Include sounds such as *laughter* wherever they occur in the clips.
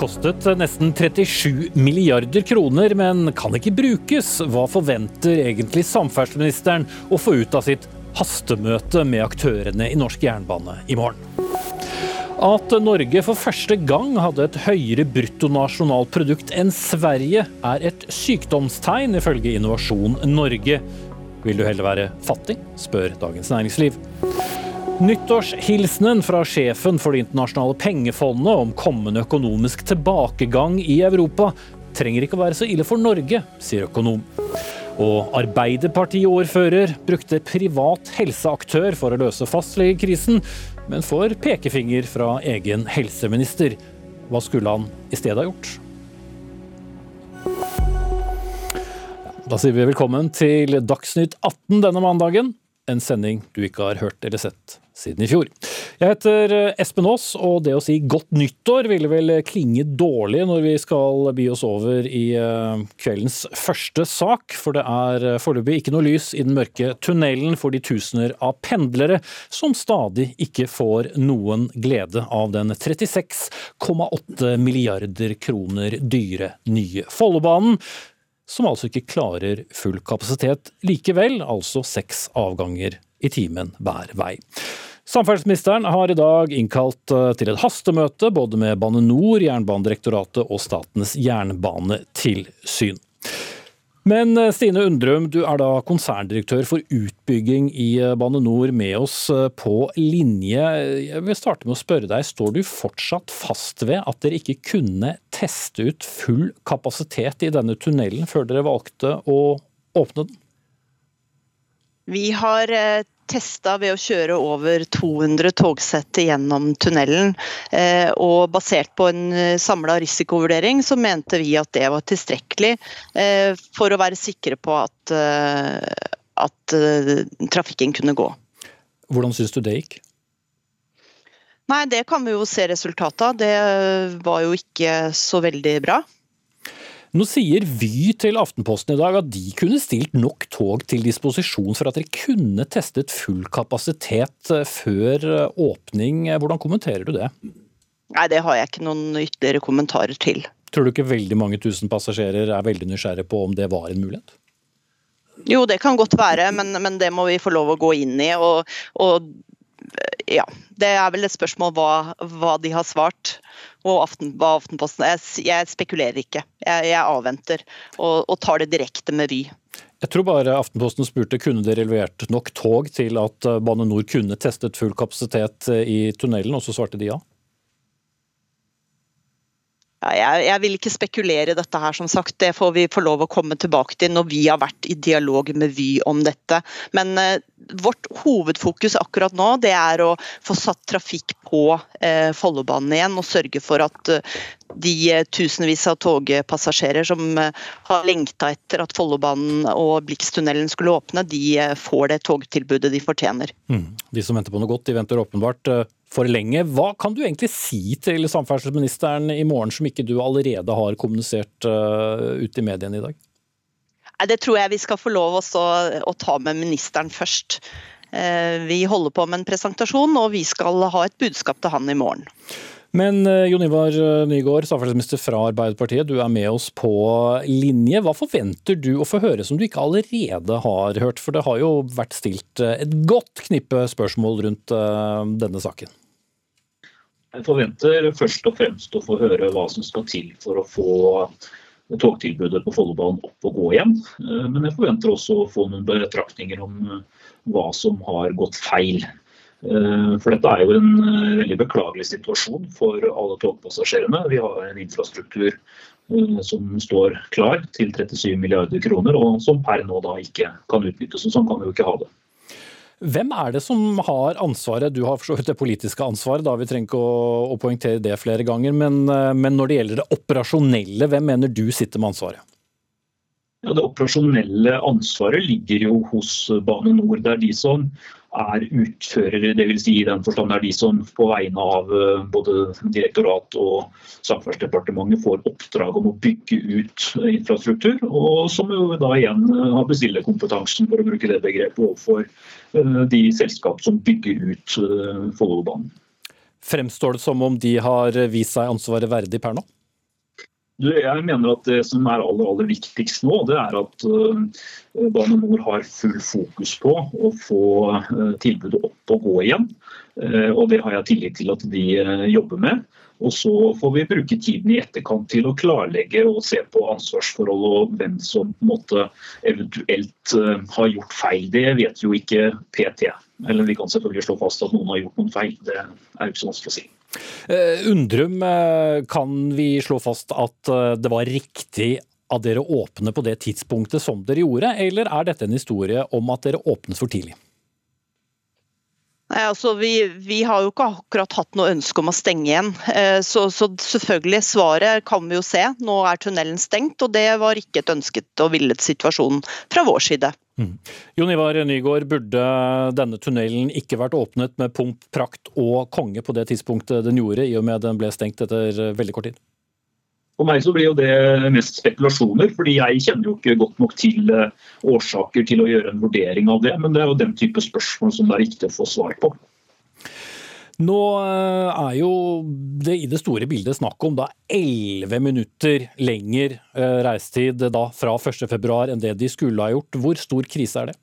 kostet nesten 37 milliarder kroner, men kan ikke brukes. Hva forventer egentlig samferdselsministeren å få ut av sitt hastemøte med aktørene i norsk jernbane i morgen? At Norge for første gang hadde et høyere bruttonasjonalprodukt enn Sverige, er et sykdomstegn, ifølge Innovasjon Norge. Vil du heller være fattig, spør Dagens Næringsliv. Nyttårshilsenen fra sjefen for Det internasjonale pengefondet om kommende økonomisk tilbakegang i Europa trenger ikke å være så ille for Norge, sier økonom. Og Arbeiderpartiordfører brukte privat helseaktør for å løse fastlegekrisen, men får pekefinger fra egen helseminister. Hva skulle han i stedet ha gjort? Da sier vi velkommen til Dagsnytt 18 denne mandagen. En sending du ikke har hørt eller sett siden i fjor. Jeg heter Espen Aas, og det å si godt nyttår ville vel klinge dårlig når vi skal by oss over i eh, kveldens første sak, for det er foreløpig ikke noe lys i den mørke tunnelen for de tusener av pendlere som stadig ikke får noen glede av den 36,8 milliarder kroner dyre nye Follobanen som altså ikke klarer full kapasitet likevel, altså seks avganger i timen hver vei. Samferdselsministeren har i dag innkalt eh, til et hastemøte både med Bane NOR, Jernbanedirektoratet og Statens jernbanetilsyn. Men eh, Stine Undrum, du er da konserndirektør for utbygging i eh, Bane NOR med oss på linje. Jeg vil starte med å spørre deg, Står du fortsatt fast ved at dere ikke kunne teste ut full kapasitet i denne tunnelen før dere valgte å åpne den? Vi har testa ved å kjøre over 200 togsett gjennom tunnelen. Eh, og basert på en eh, samla risikovurdering så mente vi at det var tilstrekkelig eh, for å være sikre på at, at trafikken kunne gå. Hvordan syns du det gikk? Nei, Det kan vi jo se resultatet av. Det var jo ikke så veldig bra. Nå sier Vy til Aftenposten i dag at de kunne stilt nok tog til disposisjon for at dere kunne testet full kapasitet eh, før eh, åpning. Hvordan kommenterer du det? Nei, Det har jeg ikke noen ytterligere kommentarer til. Tror du ikke veldig mange tusen passasjerer er veldig nysgjerrige på om det var en mulighet? Jo, det kan godt være, men, men det må vi få lov å gå inn i. Og, og ja, det er vel et spørsmål hva, hva de har svart. Og Aften, hva Aftenposten jeg, jeg, spekulerer ikke. Jeg, jeg avventer og, og, tar det direkte med Vy. Jeg tror bare Aftenposten spurte kunne dere levert nok tog til at eh, Bane Nor kunne testet full kapasitet eh, i tunnelen, og så svarte de ja? Jeg, jeg, vil ikke spekulere i dette her, som sagt. Det får vi få lov å komme tilbake til når vi har vært i dialog med Vy om dette. Men eh, vårt hovedfokus akkurat nå det er å få satt trafikk på eh, Follobanen igjen og sørge for at uh, de tusenvis av togpassasjerer som har lengta etter at Follobanen og Blikstunnelen skulle åpne, de får det togtilbudet de fortjener. Mm. De som venter på noe godt, de venter åpenbart for lenge. Hva kan du egentlig si til samferdselsministeren i morgen som ikke du allerede har kommunisert ut i mediene i dag? Det tror jeg vi skal få lov også å ta med ministeren først. Vi holder på med en presentasjon, og vi skal ha et budskap til han i morgen. Men eh, Jon Ivar Nygaard, samferdselsminister fra Arbeiderpartiet, du er med oss på linje. Hva forventer du å få høre som du ikke allerede har hørt? For det har jo vært stilt et godt knippe spørsmål rundt denne saken. Jeg forventer først og fremst å få høre hva som skal til for å få togtilbudet på Follobanen opp og gå igjen. Eh, men jeg forventer også å få noen betraktninger om eh, hva som har gått feil. Eh, for dette er jo en veldig beklagelig situasjon for alle togpassasjerene. Vi har en infrastruktur som står klar til 37 milliarder kroner, og som per nå da ikke kan utnyttes. Og sånn kan vi jo ikke ha det. Hvem er det som har ansvaret? Du har for så vidt det politiske ansvaret, da vi trenger ikke å, poengtere det flere ganger. Men, eh, men, når det gjelder det operasjonelle, hvem mener du sitter med ansvaret? Ja, Det operasjonelle ansvaret ligger jo hos Bane NOR. Det er de som er utførere, dvs. Si i den forstand er de som på vegne av eh, både direktorat og Samferdselsdepartementet får oppdrag om å bygge ut infrastruktur, og som jo da igjen eh, har bestillerkompetansen, for å bruke det begrepet, overfor eh, de selskap som bygger ut Follobanen. Fremstår det som om de har vist seg ansvaret verdig per nå? Jeg mener at Det som er aller, aller viktigst nå, det er at uh, Bane Nor har full fokus på å få uh, tilbudet opp og gå igjen. Uh, og Det har jeg tillit til at de jobber med. Og Så får vi bruke tiden i etterkant til å klarlegge og se på ansvarsforhold og hvem som måtte eventuelt har gjort feil. Det vet jo ikke PT. Eller vi kan selvfølgelig slå fast at noen har gjort noen feil. Det er jo ikke så vanskelig å si. Eh, Undrum, eh, kan vi slå fast at eh, det var riktig at dere åpner på det tidspunktet som dere gjorde, eller er dette en historie om at dere åpnet for tidlig? Nei, altså vi, vi, har jo ikke akkurat hatt noe ønske om å stenge igjen. Så, så, selvfølgelig, svaret kan vi jo se. Nå er tunnelen stengt, og det var ikke et ønsket og villet situasjon fra vår side. Mm. Jon Ivar Nygaard, burde denne tunnelen ikke vært åpnet med pomp, prakt og konge på det tidspunktet den gjorde, i og med den ble stengt etter veldig kort tid? For meg så blir jo det mest spekulasjoner, fordi jeg kjenner jo ikke godt nok til eh, årsaker til å gjøre en vurdering av det. Men det er jo den type spørsmål som det er viktig å få svar på. Nå eh, er jo det i det store bildet snakk om da 11 minutter lenger eh, reisetid da fra 1.2 enn det de skulle ha gjort. Hvor stor krise er det?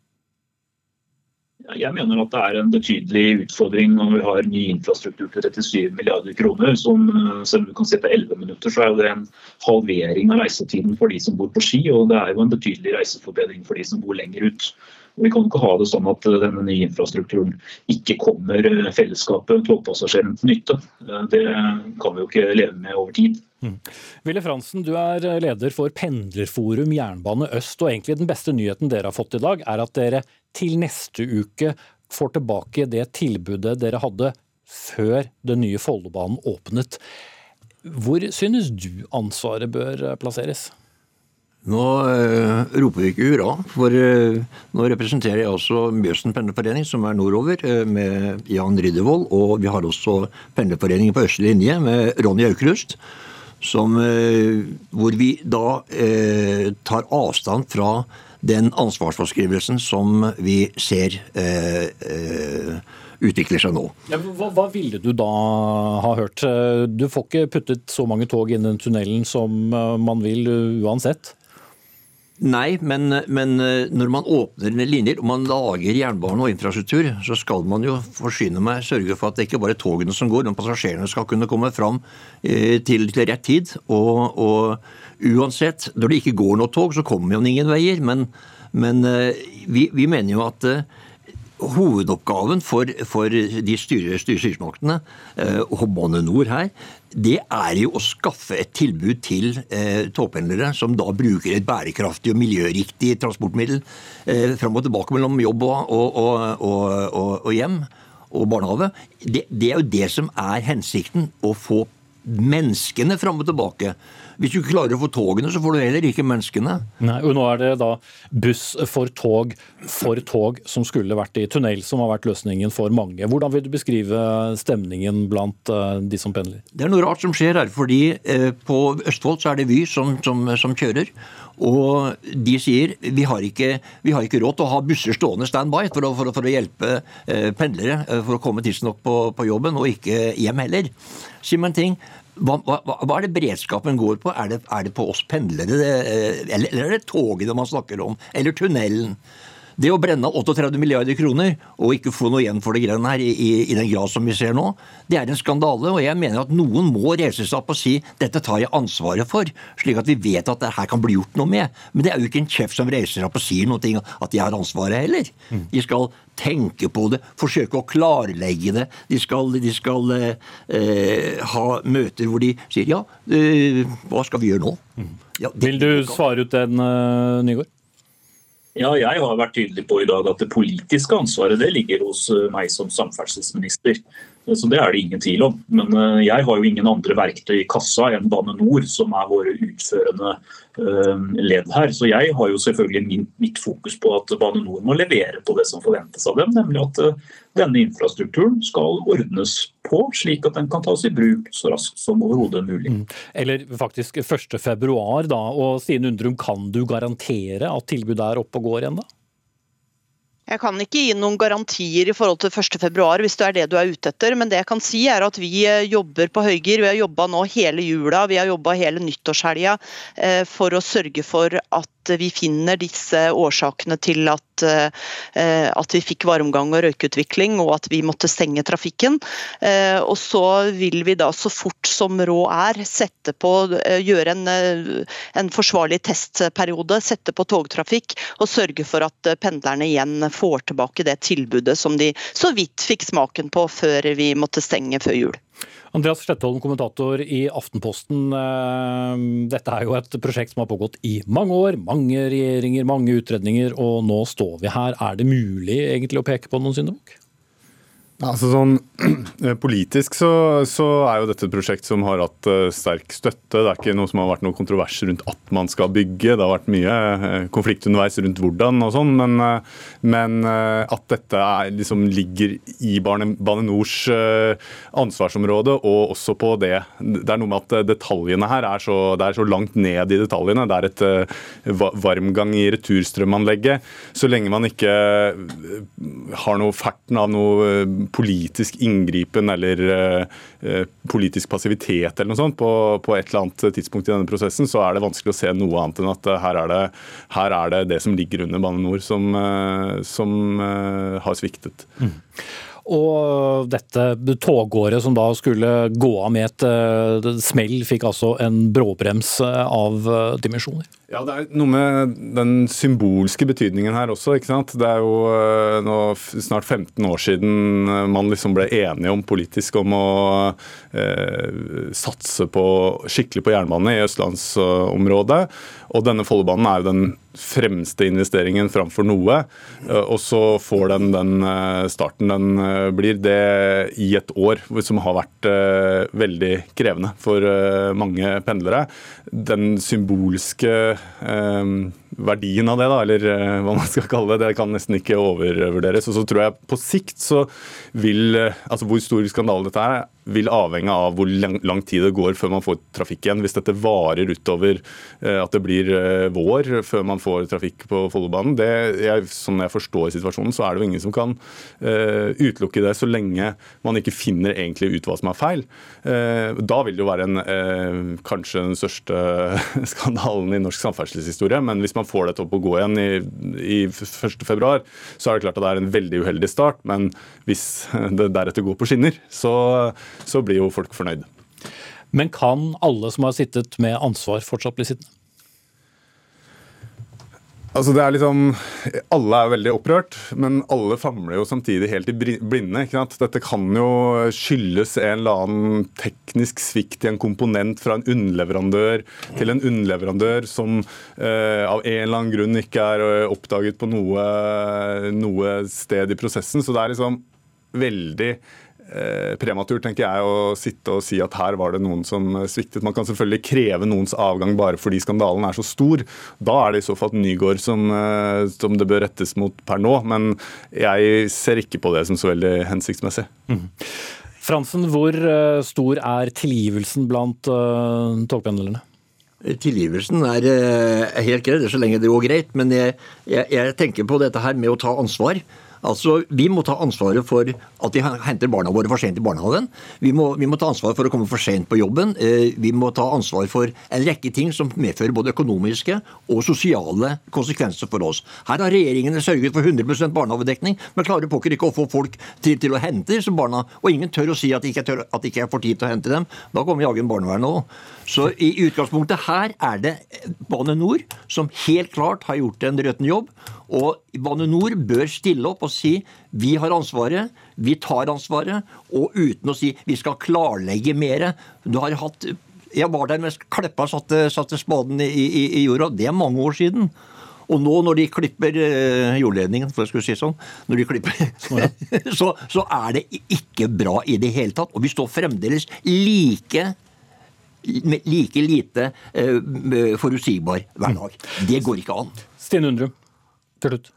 Jeg mener at det er en betydelig utfordring når vi har ny infrastruktur til 37 milliarder kroner. Som, eh, selv om du kan se på 11 minutter, så er det en halvering av reisetiden for de som bor på Ski. Og det er jo en betydelig reiseforbedring for de som bor lenger ut. Vi kan ikke ha det sånn at eh, denne nye infrastrukturen ikke kommer eh, fellesskapet, togpassasjerene, til nytte. Eh, det kan vi jo ikke leve med over tid. Mm. Ville Fransen, du er leder for Pendlerforum Jernbane Øst. og egentlig Den beste nyheten dere har fått i dag, er at dere til neste uke får tilbake det tilbudet dere hadde før den nye Follobanen åpnet. Hvor synes du ansvaret bør plasseres? Nå øh, roper vi ikke hurra, for øh, nå representerer jeg også Mjøsen pendlerforening, som er nordover, øh, med Jan Riddervold. Og vi har også pendlerforeningen på østre linje med Ronny Aukrust. Hvor vi da tar avstand fra den ansvarsforskrivelsen som vi ser utvikler seg nå. Ja, hva, hva, ville du da ha hørt? Du får ikke puttet så mange tog inn den tunnelen som man vil uansett? Nei, men, men, eh, når man åpner linjer og man lager jernbane og infrastruktur, så skal man jo forsyne meg sørge for at det ikke bare er togene som går, men passasjerene skal kunne komme fram eh, til, til rett tid. Og, og, uansett, når det ikke går noe tog, så kommer jo ingen veier. Men, men eh, vi, vi, mener jo at hovedoppgaven for, for de styre, styresmaktene og Bane Nor her, det er jo å skaffe et tilbud til eh, togpendlere som da bruker et bærekraftig og miljøriktig transportmiddel eh, fram og tilbake mellom jobb og, og, og, og hjem og barnehage. Det, det, er jo det som er hensikten. Å få menneskene fram og tilbake. Hvis du ikke klarer å få togene, så får du heller ikke menneskene. Nei, og Nå er det da buss for tog for tog som skulle vært i tunnel, som har vært løsningen for mange. Hvordan vil du beskrive stemningen blant eh, de som pendler? Det er noe rart som skjer her. fordi eh, På Østfold så er det Vy som, som, som kjører. Og de sier vi har, ikke, vi har ikke råd til å ha busser stående standby for, for, for, å hjelpe eh, pendlere for å komme tidsnok på, på jobben, og ikke hjem heller. Si meg en ting. Hva, hva, hva, er det beredskapen går på? Er det, er det på oss pendlere, det, eh, eller, eller, er det togene man snakker om? Eller tunnelen? Det å brenne 38 milliarder kroner og ikke få noe igjen for det greiene her, i, i, den grad som vi ser nå, det er en skandale. Og jeg mener at noen må reise seg opp og si dette tar jeg ansvaret for, slik at vi vet at det her kan bli gjort noe med. Men det er jo ikke en sjef som reiser seg opp og sier noe at de har ansvaret heller. Mm. De skal tenke på det, forsøke å klarlegge det. De skal, de skal eh, ha møter hvor de sier ja, eh, hva skal vi gjøre nå? Mm. Ja, Vil du svare ut den, uh, Nygaard? Ja, jeg har vært tydelig på i dag at det politiske ansvaret det ligger hos eh, meg som samferdselsminister. Så Det er det ingen tvil om. Men eh, jeg har jo ingen andre verktøy i kassa enn Bane NOR, som er våre utførende eh, ledd her. Så jeg har jo selvfølgelig mitt fokus på at Bane NOR må levere på det som forventes av dem, nemlig at eh, denne infrastrukturen skal ordnes på, slik at den kan tas i bruk så raskt som overhodet mulig. Mm. Eller faktisk 1.2, da. Og Stine Undrum, kan du garantere at tilbudet er oppe og går igjen da? Jeg kan ikke gi noen garantier i forhold til 1.2, hvis det er det du er ute etter. Men det jeg kan si er at vi eh, jobber på høygir. Vi har jobba nå hele jula, vi har jobba hele nyttårshelga eh, for å sørge for at vi finner disse årsakene til at, eh, at vi fikk varmgang og røykutvikling og at vi måtte stenge trafikken. Og så vil vi da så fort som råd er sette på, gjøre en, en forsvarlig testperiode, sette på togtrafikk og sørge for at pendlerne igjen får tilbake det tilbudet som de så vidt fikk smaken på før vi måtte stenge før jul. Andreas Slettholm, kommentator i Aftenposten. Eh, dette er jo et prosjekt som har pågått i mange år. Mange regjeringer, mange utredninger, og nå står vi her. Er det mulig egentlig å peke på noen syndebukk? Altså sånn, *clears throat* Politisk så, så, er jo dette et prosjekt som har hatt uh, sterk støtte. Det er ikke noe som har vært noe kontrovers rundt at man skal bygge. Det har vært mye uh, konflikt underveis rundt hvordan og sånn. Men, men at dette er, liksom, ligger i Bane, Bane Nors ansvarsområde, og også på det Det er noe med at detaljene her er så, det er så langt ned i detaljene. Det er et varmgang i returstrømanlegget. Så lenge man ikke har noe ferten av noe politisk inngripen eller uh, politisk passivitet eller noe sånt på, på, et eller annet tidspunkt i denne prosessen, så er det vanskelig å se noe annet enn at her er det her er det, det som ligger under Bane NOR som, som har sviktet. Mm. Og dette togåret som da skulle gå av med et smell, fikk altså en bråbrems av dimensjoner? Ja, Det er noe med den symbolske betydningen her også. ikke sant? Det er jo eh, nå snart 15 år siden eh, man liksom ble enige om politisk om å eh, satse på, skikkelig på jernbane i østlandsområdet. Og denne Follobanen er jo den fremste investeringen framfor noe. Eh, og så får den den starten den blir, det i et år som har vært veldig krevende for mange pendlere. Den symbolske um, verdien av det, da, eller uh, hva man skal kalle det, det kan nesten ikke overvurderes. Og så tror jeg på sikt så vil uh, altså Hvor stor skandale dette er, vil avhenge av hvor lang, tid det går før man får trafikk igjen. Hvis dette varer utover uh, at det blir vår før man får trafikk på Follobanen, det, jeg, sånn jeg forstår situasjonen, så er det jo ingen som kan utelukke det så lenge man ikke finner egentlig ut hva som er feil. da vil det jo være en, kanskje den største *laughs* skandalen i norsk samferdselshistorie. Men hvis man får dette opp å gå igjen i, i 1.2, så er det klart at det er en veldig uheldig start. Men hvis det deretter går på skinner, så, så blir jo folk fornøyd. Men kan alle som har sittet med ansvar, fortsatt bli sittende? Altså det er liksom, Alle er veldig opprørt, men alle famler jo samtidig helt i blinde. ikke sant? Dette kan jo skyldes en eller annen teknisk svikt i en komponent fra en underleverandør til en underleverandør som eh, av en eller annen grunn ikke er eh, oppdaget på noe, noe sted i prosessen. Så det er liksom veldig prematurt tenker jeg, å sitte og si at her var det noen som sviktet. Man kan selvfølgelig kreve noens avgang bare fordi skandalen er så stor. Da er det i så fall Nygård som, eh, som det bør rettes mot per nå. Men jeg ser ikke på det som så veldig hensiktsmessig. Mm. Fransen, hvor eh, stor er tilgivelsen blant uh, togpendlerne? Tilgivelsen er, uh, helt greit, så lenge det går greit. Men jeg, jeg, jeg tenker på dette her med å ta ansvar. Altså, Vi må ta ansvaret for at vi henter barna våre for sent i barnehagen. Vi må, vi må ta ansvar for å komme for sent på jobben. Eh, vi må ta ansvar for en rekke ting som medfører både økonomiske og sosiale konsekvenser for oss. Her har regjeringene sørget for 100% barnehagedekning, men klarer pokker ikke å få folk til, til, å hente disse barna. Og ingen tør å si at de ikke, tør, at de ikke får tid til å hente dem. Da kommer jaggu barnevernet òg. Så i utgangspunktet her er det Bane NOR som helt klart har gjort en røtten jobb. Og Bane NOR bør stille opp og si vi har ansvaret, vi tar ansvaret, og uten å si vi skal klarlegge mer. Du har hatt Jeg var der mens Kleppa satte, satte spaden i, i, i, jorda. Det er mange år siden. Og nå når de klipper uh, jordledningen, for jeg skulle si sånn, når de klipper, *laughs* så, så er det ikke bra i det hele tatt. Og vi står fremdeles like like lite uh, forutsigbar hver dag. Det går ikke an. Stine Undrum til slutt?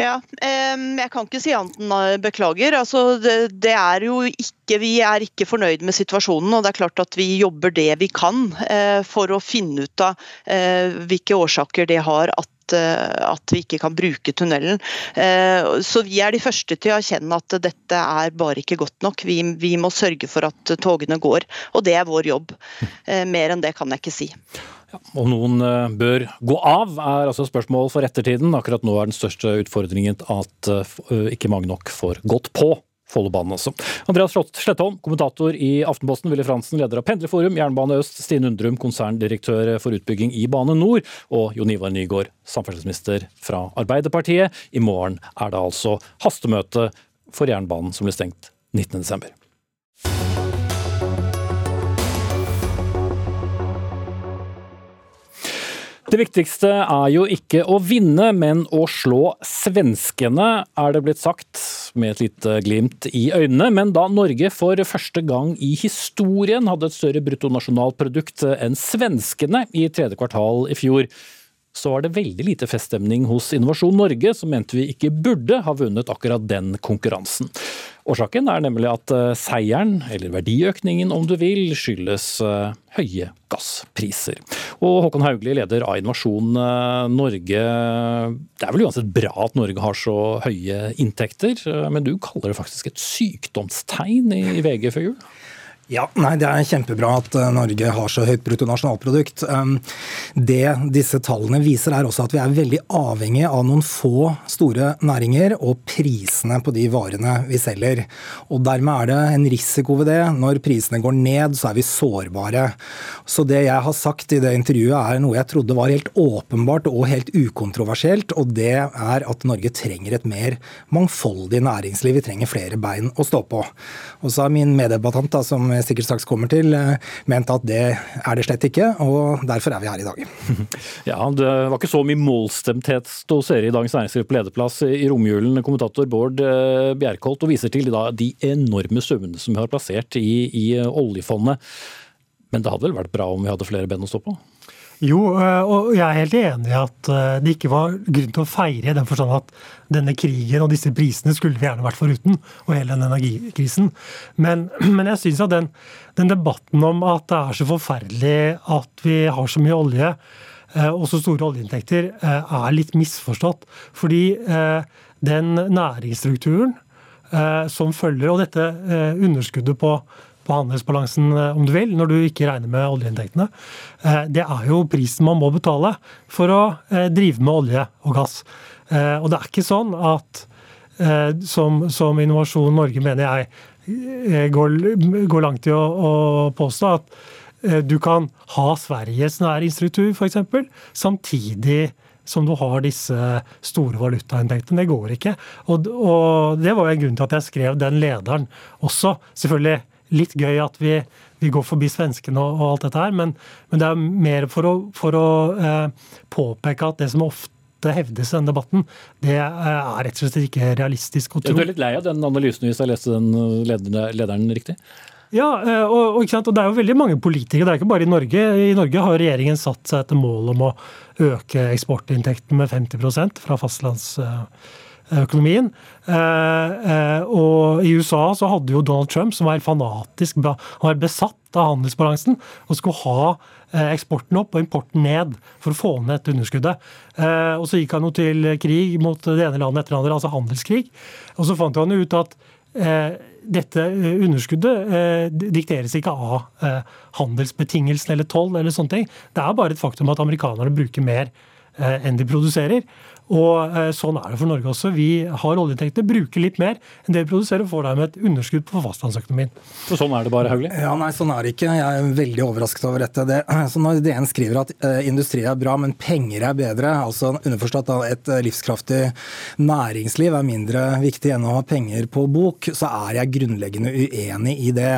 Ja, jeg kan ikke si annet enn beklager. Altså, det, er jo ikke, Vi er ikke fornøyd med situasjonen. og det er klart at Vi jobber det vi kan eh, for å finne ut av eh, hvilke årsaker det har at at, at vi ikke kan bruke tunnelen. Så vi er de første til å erkjenne at dette er bare ikke godt nok. Vi, vi må sørge for at togene går, og det er vår jobb. Mer enn det kan jeg ikke si. Ja, om noen bør gå av, er altså spørsmål for ettertiden. Akkurat nå er den største utfordringen at ikke mange nok får gått på. Follobanen også. Andreas Slettholm, kommentator i Aftenposten. Willy Fransen, leder av Pendlerforum. Jernbane Øst. Stine Undrum, konserndirektør for utbygging i Bane Nor. Og Jon Ivar Nygaard, samferdselsminister fra Arbeiderpartiet. I morgen er det altså hastemøte for jernbanen som blir stengt 19.12. Det viktigste er jo ikke å vinne, men å slå svenskene, er det blitt sagt, med et lite glimt i øynene. Men da Norge for første gang i historien hadde et større bruttonasjonalprodukt enn svenskene i tredje kvartal i fjor, så var det veldig lite feststemning hos Innovasjon Norge, som mente vi ikke burde ha vunnet akkurat den konkurransen. Årsaken er nemlig at eh, seieren, eller verdiøkningen om du vil, skyldes eh, høye gasspriser. Og Håkon Haugli, leder av Innovasjon eh, Norge. Det er vel uansett bra at Norge har så høye inntekter, men du kaller det faktisk et sykdomstegn i VG før jul? Ja, nei, Det er kjempebra at eh, Norge har så høyt bruttonasjonalprodukt. Um, det disse tallene viser, er også at vi er veldig avhengig av noen få store næringer og prisene på de varene vi selger. Og Dermed er det en risiko ved det. Når prisene går ned, så er vi sårbare. Så det jeg har sagt i det intervjuet er noe jeg trodde var helt åpenbart og helt ukontroversielt, og det er at Norge trenger et mer mangfoldig næringsliv. Vi trenger flere bein å stå på. Og så er min meddebattant, da, som sikkert straks kommer til, eh, ment at det er det slett ikke. Og derfor er vi her i dag. *laughs* Ja, Det var ikke så mye målstemthet hos dere i Dagens Næringsliv på lederplass i romjulen, kommentator Bård eh, Bjerkholt, og viser til da, de enorme summene som vi har plassert i, i oljefondet. Men det hadde vel vært bra om vi hadde flere ben å stå på? Jo, eh, og jeg er helt enig i at eh, det ikke var grunn til å feire i den forstand at denne krigen og disse prisene skulle vi gjerne vært foruten, og hele den energikrisen. Men, *clears throat* men jeg syns at den, den, debatten om at det er så forferdelig at vi har så mye olje, eh, og så store oljeinntekter, er litt misforstått. Fordi den næringsstrukturen som følger, og dette underskuddet på på handelsbalansen, eh, om du vil, når du ikke regner med oljeinntektene. Eh, det er jo prisen man må betale for å eh, drive med olje og gass. Og det er ikke sånn at, som, som Innovasjon Norge mener jeg går, går langt i å, å påstå, at du kan ha Sveriges næringsstruktur f.eks., samtidig som du har disse store valutainntektene. Det går ikke. Og, og, det var jo en grunn til at jeg skrev den lederen også. Selvfølgelig litt gøy at vi, vi går forbi svenskene og, og, alt dette her, men, men, det er mer for å, for å eh, påpeke at det som ofte hevdes i denne debatten, det eh, er rett og slett ikke realistisk å tro. Du er litt lei av den analysen hvis jeg leste den lederen, lederen riktig? Ja, eh, og, og, og, det er jo veldig mange politikere, det er ikke bare i Norge. I Norge har regjeringen satt seg etter mål om å øke eksportinntekten med 50% fra fastlands økonomien. Eh, eh, og i USA så hadde jo Donald Trump, som var fanatisk, han var besatt av handelsbalansen, og skulle ha eh, eksporten opp og importen ned for å få ned dette underskuddet. Og så gikk han jo til krig mot det ene landet etter det andre, altså handelskrig. Og så fant han jo ut at dette underskuddet dikteres ikke av handelsbetingelsene eller toll eller sånne ting. Det er bare et faktum at amerikanerne bruker mer enn de produserer. Og eh, Sånn er det for Norge også. Vi har oljeinntekter, bruker litt mer enn det vi produserer, og får dermed et underskudd på fastlandsøkonomien. Så Sånn er det bare, Hauglie? Ja, nei, sånn er det ikke. Jeg er veldig overrasket over dette. Det, *clears throat* så når DN skriver at uh, industri er bra, men penger er bedre, altså underforstått at et uh, livskraftig næringsliv er mindre viktig enn å ha penger på bok, så er jeg grunnleggende uenig i det.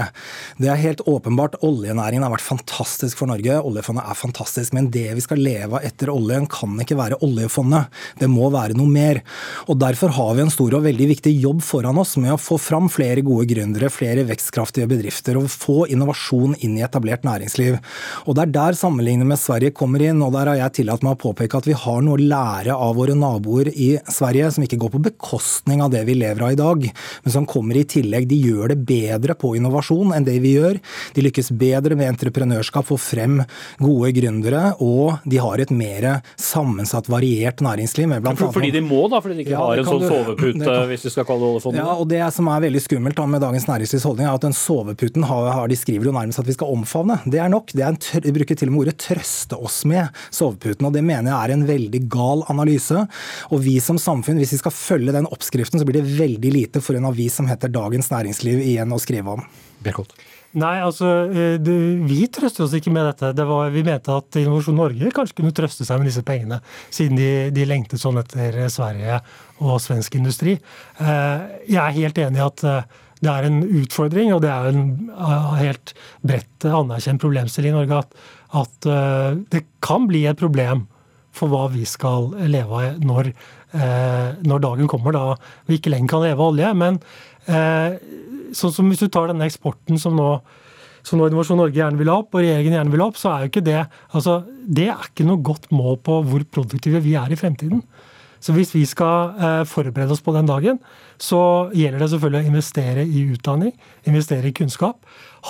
Det er helt åpenbart oljenæringen har vært fantastisk for Norge. Oljefondet er fantastisk, men det vi skal leve av etter oljen, kan ikke være oljefondet. Det må være noe mer. Og Derfor har vi en stor og veldig viktig jobb foran oss med å få fram flere gode gründere, flere vekstkraftige bedrifter og få innovasjon inn i etablert næringsliv. Og Det er der sammenlignet med Sverige kommer inn, og der har jeg tillatt meg å påpeke at vi har noe å lære av våre naboer i Sverige, som ikke går på bekostning av det vi lever av i dag, men som kommer i tillegg. De gjør det bedre på innovasjon enn det vi gjør. De lykkes bedre med entreprenørskap, få frem gode gründere, og de har et mer sammensatt, variert næringsliv. Med blant Fordi de må, da? Fordi de ikke Ja, har en sånn du- sovepute, det hvis vi skal kalle det oljefondet? Ja, og Det som er veldig skummelt da med dagens næringslivs holdning, er at den soveputen har, har de skriver jo nærmest at vi skal omfavne. Det er nok. Det er en de bruker til og med ordet 'trøste oss med' soveputen. og Det mener jeg er en veldig gal analyse. Og vi som samfunn, hvis vi skal følge den oppskriften, så blir det veldig lite for en avis som heter Dagens Næringsliv igjen å skrive om. Bjerkholt. Nei, altså, eh, det, Vi trøster oss ikke med dette. Det var, vi mente at Innovasjon Norge kanskje kunne trøste seg med disse pengene, siden de, de lengtet sånn etter Sverige og svensk industri. Eh, Jeg er helt enig i at eh, det er en utfordring, og det er en eh, helt bredt anerkjent problemstilling i Norge, at, at eh, det kan bli et problem for hva vi skal leve av når, eh, når dagen kommer, da vi ikke lenger kan leve av olje. Men eh, sånn som hvis du tar denne eksporten som nå, som Innovasjon Norge gjerne vil ha opp, og regjeringen gjerne vil ha opp, så er jo ikke det altså, Det er ikke noe godt mål på hvor produktive vi er i fremtiden. Så hvis vi skal eh, forberede oss på den dagen, så gjelder det selvfølgelig å investere i utdanning, investere i kunnskap,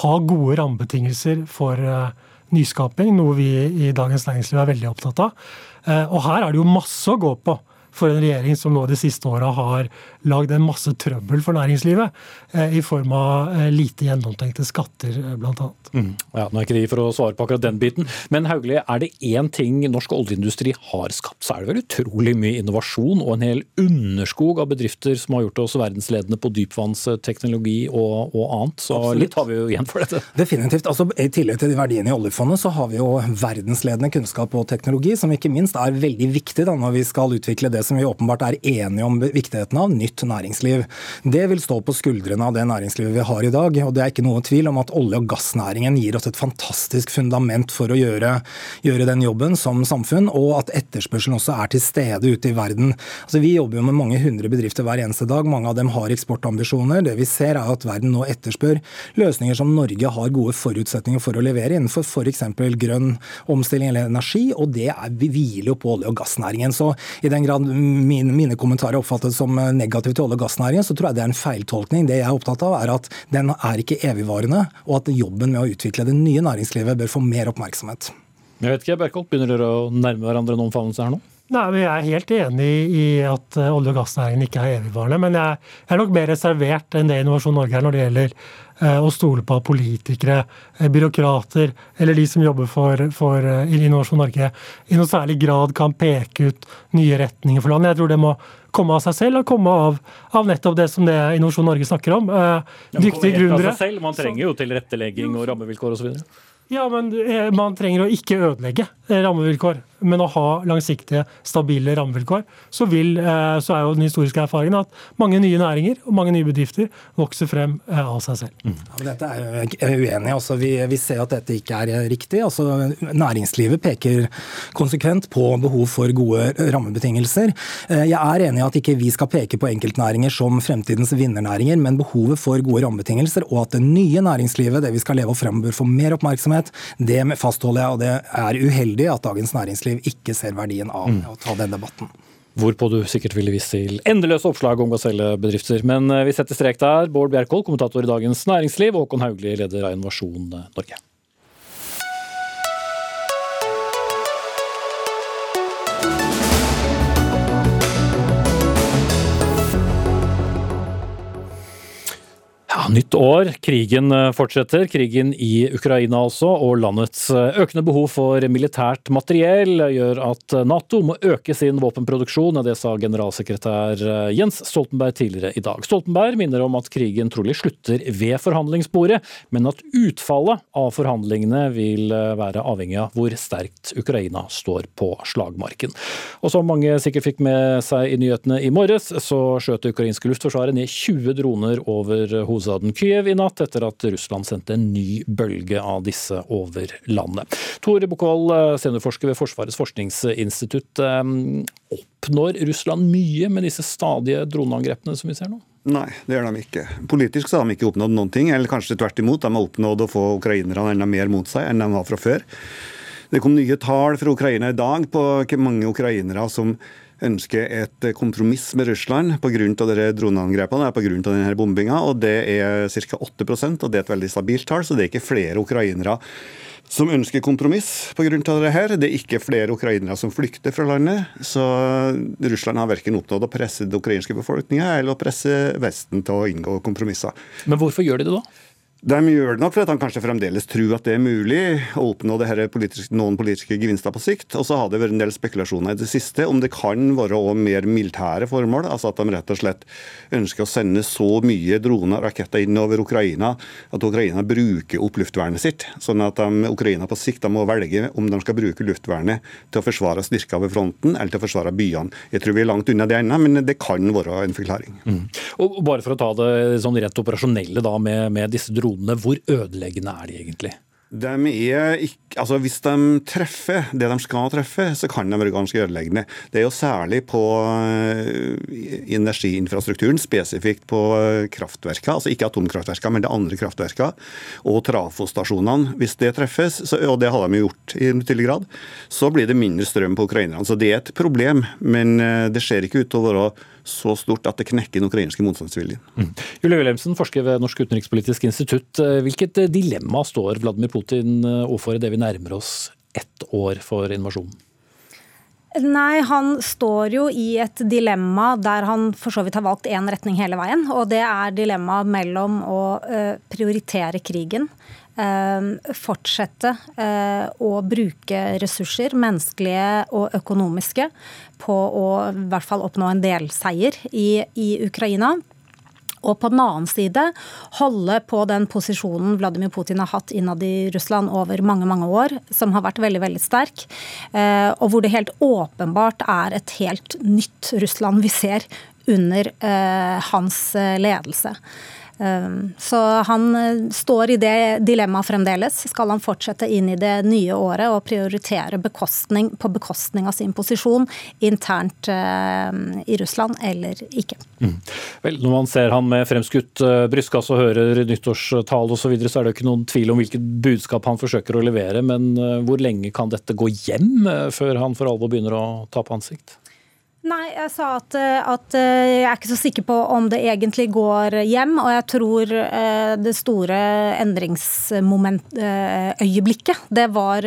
ha gode rammebetingelser for eh, nyskaping, noe vi i Dagens Næringsliv er veldig opptatt av. Eh, og her er det jo masse å gå på for en regjering som nå de siste åra har lagd en masse trøbbel for næringslivet, eh, i form av eh, lite gjennomtenkte skatter, eh, bl.a. Mm. Ja, nå er ikke de for å svare på akkurat den biten, men Hauglie, er det én ting norsk oljeindustri har skapt, så er det vel utrolig mye innovasjon og en hel underskog av bedrifter som har gjort oss verdensledende på dypvannsteknologi og, og annet. Så Absolutt. litt har vi jo igjen for dette. Definitivt. Altså, I tillegg til de verdiene i oljefondet, så har vi jo verdensledende kunnskap og teknologi, som ikke minst er veldig viktig da, når vi skal utvikle det som vi åpenbart er enige om viktigheten av, nytt næringsliv. Det vil stå på skuldrene av det næringslivet vi har i dag. og Det er ikke noe tvil om at olje- og gassnæringen gir oss et fantastisk fundament for å gjøre, gjøre den jobben som samfunn, og at etterspørselen også er til stede ute i verden. Altså, vi jobber jo med mange hundre bedrifter hver eneste dag. Mange av dem har eksportambisjoner. Det vi ser er at verden nå etterspør løsninger som Norge har gode forutsetninger for å levere innenfor f.eks. grønn omstilling eller energi, og det er, vi hviler jo på olje- og gassnæringen. Så i den grad mine, mine kommentarer oppfattes som negative til olje- og gassnæringen, så tror jeg det er en feiltolkning. Det jeg er opptatt av, er at den er ikke evigvarende, og at jobben med å utvikle det nye næringslivet bør få mer oppmerksomhet. Jeg vet ikke, Berkholt, begynner dere å nærme hverandre en omfavnelse her nå? Nei, men Jeg er helt enig i at olje- og gassnæringen ikke er evigvarende. Men jeg er nok mer reservert enn det Innovasjon Norge er når det gjelder å stole på at politikere, eh, byråkrater eller de som jobber for, for eh, Innovasjon Norge i noe særlig grad kan peke ut nye retninger for landet. Jeg tror det må komme av seg selv og komme av, av nettopp det som det Innovasjon Norge snakker om. Eh, Dyktige gründere. Selv, man trenger jo tilrettelegging og rammevilkår osv. Ja, men eh, man trenger å ikke ødelegge eh, rammevilkår, men å ha langsiktige, stabile rammevilkår. Så, vil, eh, så er jo den historiske erfaringen at mange nye næringer og mange nye bedrifter vokser frem eh, av seg selv. Ja, men dette er jeg uenig i. Altså, vi, vi ser at dette ikke er riktig. Altså, næringslivet peker konsekvent på behov for gode rammebetingelser. Eh, Jeg er enig i at ikke vi skal peke på enkeltnæringer som fremtidens vinnernæringer, men behovet for gode rammebetingelser, og at det nye næringslivet, det vi skal leve og frem, bør få mer oppmerksomhet. Det fastholder jeg, og det er uheldig at Dagens Næringsliv ikke ser verdien av å ta den debatten. Hvorpå du sikkert ville vist til endeløse oppslag om gasellebedrifter. Men eh, vi setter strek der. Bård Bjerkholt, kommentator i Dagens Næringsliv, og Håkon Hauglie, leder av Innovasjon Norge. Ja, Nytt år, krigen eh, fortsetter. Krigen i Ukraina altså, og landets eh, økende behov for militært materiell gjør at Nato må øke sin våpenproduksjon. Det sa generalsekretær eh, Jens Stoltenberg tidligere i dag. Stoltenberg minner om at krigen trolig slutter ved forhandlingsbordet, men at utfallet av forhandlingene vil være avhengig av hvor sterkt Ukraina står på slagmarken. Og som mange sikkert fikk med seg i nyhetene i morges, så skjøt det ukrainske luftforsvaret ned 20 droner over hovedstaden Kyiv i natt, etter at Russland sendte en ny bølge av disse over landet. Tore Bukkvold, seniorforsker ved Forsvarets forskningsinstitutt. Oppnår Russland mye med disse stadige droneangrepene som vi ser nå? Nei, det gjør de ikke. Politisk så har de ikke oppnådd noen ting, eller kanskje tvert imot. De har oppnådd å få ukrainerne enda mer mot seg enn de var fra før. Det kom nye tall fra Ukraina i dag på mange ukrainere som ønsker et kompromiss med Russland pga. droneangrepene pga. denne bombinga. og Det er ca. 8% og det er et veldig stabilt tall. Så det er ikke flere ukrainere som ønsker kompromiss pga. det her. Det er ikke flere ukrainere som flykter fra landet. Så Russland har verken oppnådd å presse den ukrainske befolkninga eller å presse Vesten til å inngå kompromisser. Men hvorfor gjør de det da? De gjør det nok for at de kanskje fremdeles tror at det er mulig å oppnå politisk, noen politiske gevinster på sikt. Og så har det vært en del spekulasjoner i det siste om det kan være også mer militære formål. Altså at de rett og slett ønsker å sende så mye droner og raketter inn over Ukraina at Ukraina bruker opp luftvernet sitt. Sånn at de, Ukraina på sikt må velge om de skal bruke luftvernet til å forsvare styrker ved fronten eller til å forsvare byene. Jeg tror vi er langt unna det ennå, men det kan være en forklaring. Mm. Og bare for å ta det sånn rett operasjonelle da med, med disse dronene dronene, hvor ødeleggende er de egentlig? De ikke, altså Hvis de treffer det de skal treffe, så kan de være ganske ødeleggende. Det er jo særlig på eh, energiinfrastrukturen, spesifikt på kraftverkene. altså ikke atomkraftverkene, men det andre kraftverkene. og trafostasjonene. Hvis det treffes, så, og det har de gjort i betydelig grad, så blir det mindre strøm på ukrainerne. Så det er et problem, men eh, det ser ikke ut til å være så stort at det knekker den ukrainske motstandsviljen. Mm. Julie Wilhelmsen, forsker ved Norsk utenrikspolitisk institutt. Hvilket dilemma står Vladimir Putin overfor idet vi nærmer oss ett år for invasjonen? Nei, han står jo i et dilemma der han for så vidt har valgt én retning hele veien. Og det er dilemmaet mellom å prioritere krigen Ehm, fortsette eh, å bruke ressurser, menneskelige og økonomiske, på å i hvert fall oppnå en delseier i, i Ukraina. Og på den annen side holde på den posisjonen Vladimir Putin har hatt innad i Russland over mange mange år, som har vært veldig veldig sterk, eh, og hvor det helt åpenbart er et helt nytt Russland vi ser under eh, hans ledelse. Ehm, så han eh, står i det dilemmaet fremdeles. Skal han fortsette inn i det nye året og prioritere bekostning på bekostning av sin posisjon internt ehm, i Russland, eller ikke? Mm. Vel, når man ser han med fremskutt eh, brystkasse og hører nyttårstale osv., så, videre, så er det jo ikke noen tvil om hvilket budskap han forsøker å levere. Men eh, hvor lenge kan dette gå hjem før han for alvor begynner å tape ansikt? Nei, jeg sa at, eh, at, eh, jeg er ikke så sikker på om det egentlig går hjem. Og jeg tror eh, det store endringsøyeblikket, det var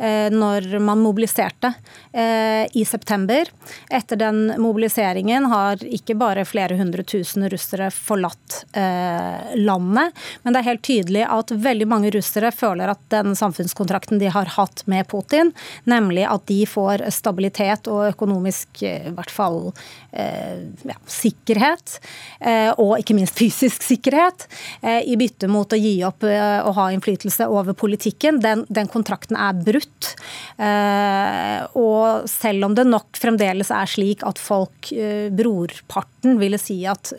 når man mobiliserte i september. Etter den mobiliseringen har ikke bare flere hundre tusen russere forlatt landet, men det er helt tydelig at veldig mange russere føler at den samfunnskontrakten de har hatt med Putin, nemlig at de får stabilitet og økonomisk i hvert fall eh, ja, sikkerhet, eh, og ikke minst fysisk sikkerhet, eh, i bytte mot å gi opp å ha innflytelse over politikken. Den, den kontrakten er brutt. Og selv om det nok fremdeles er slik at folk, brorparten, ville si at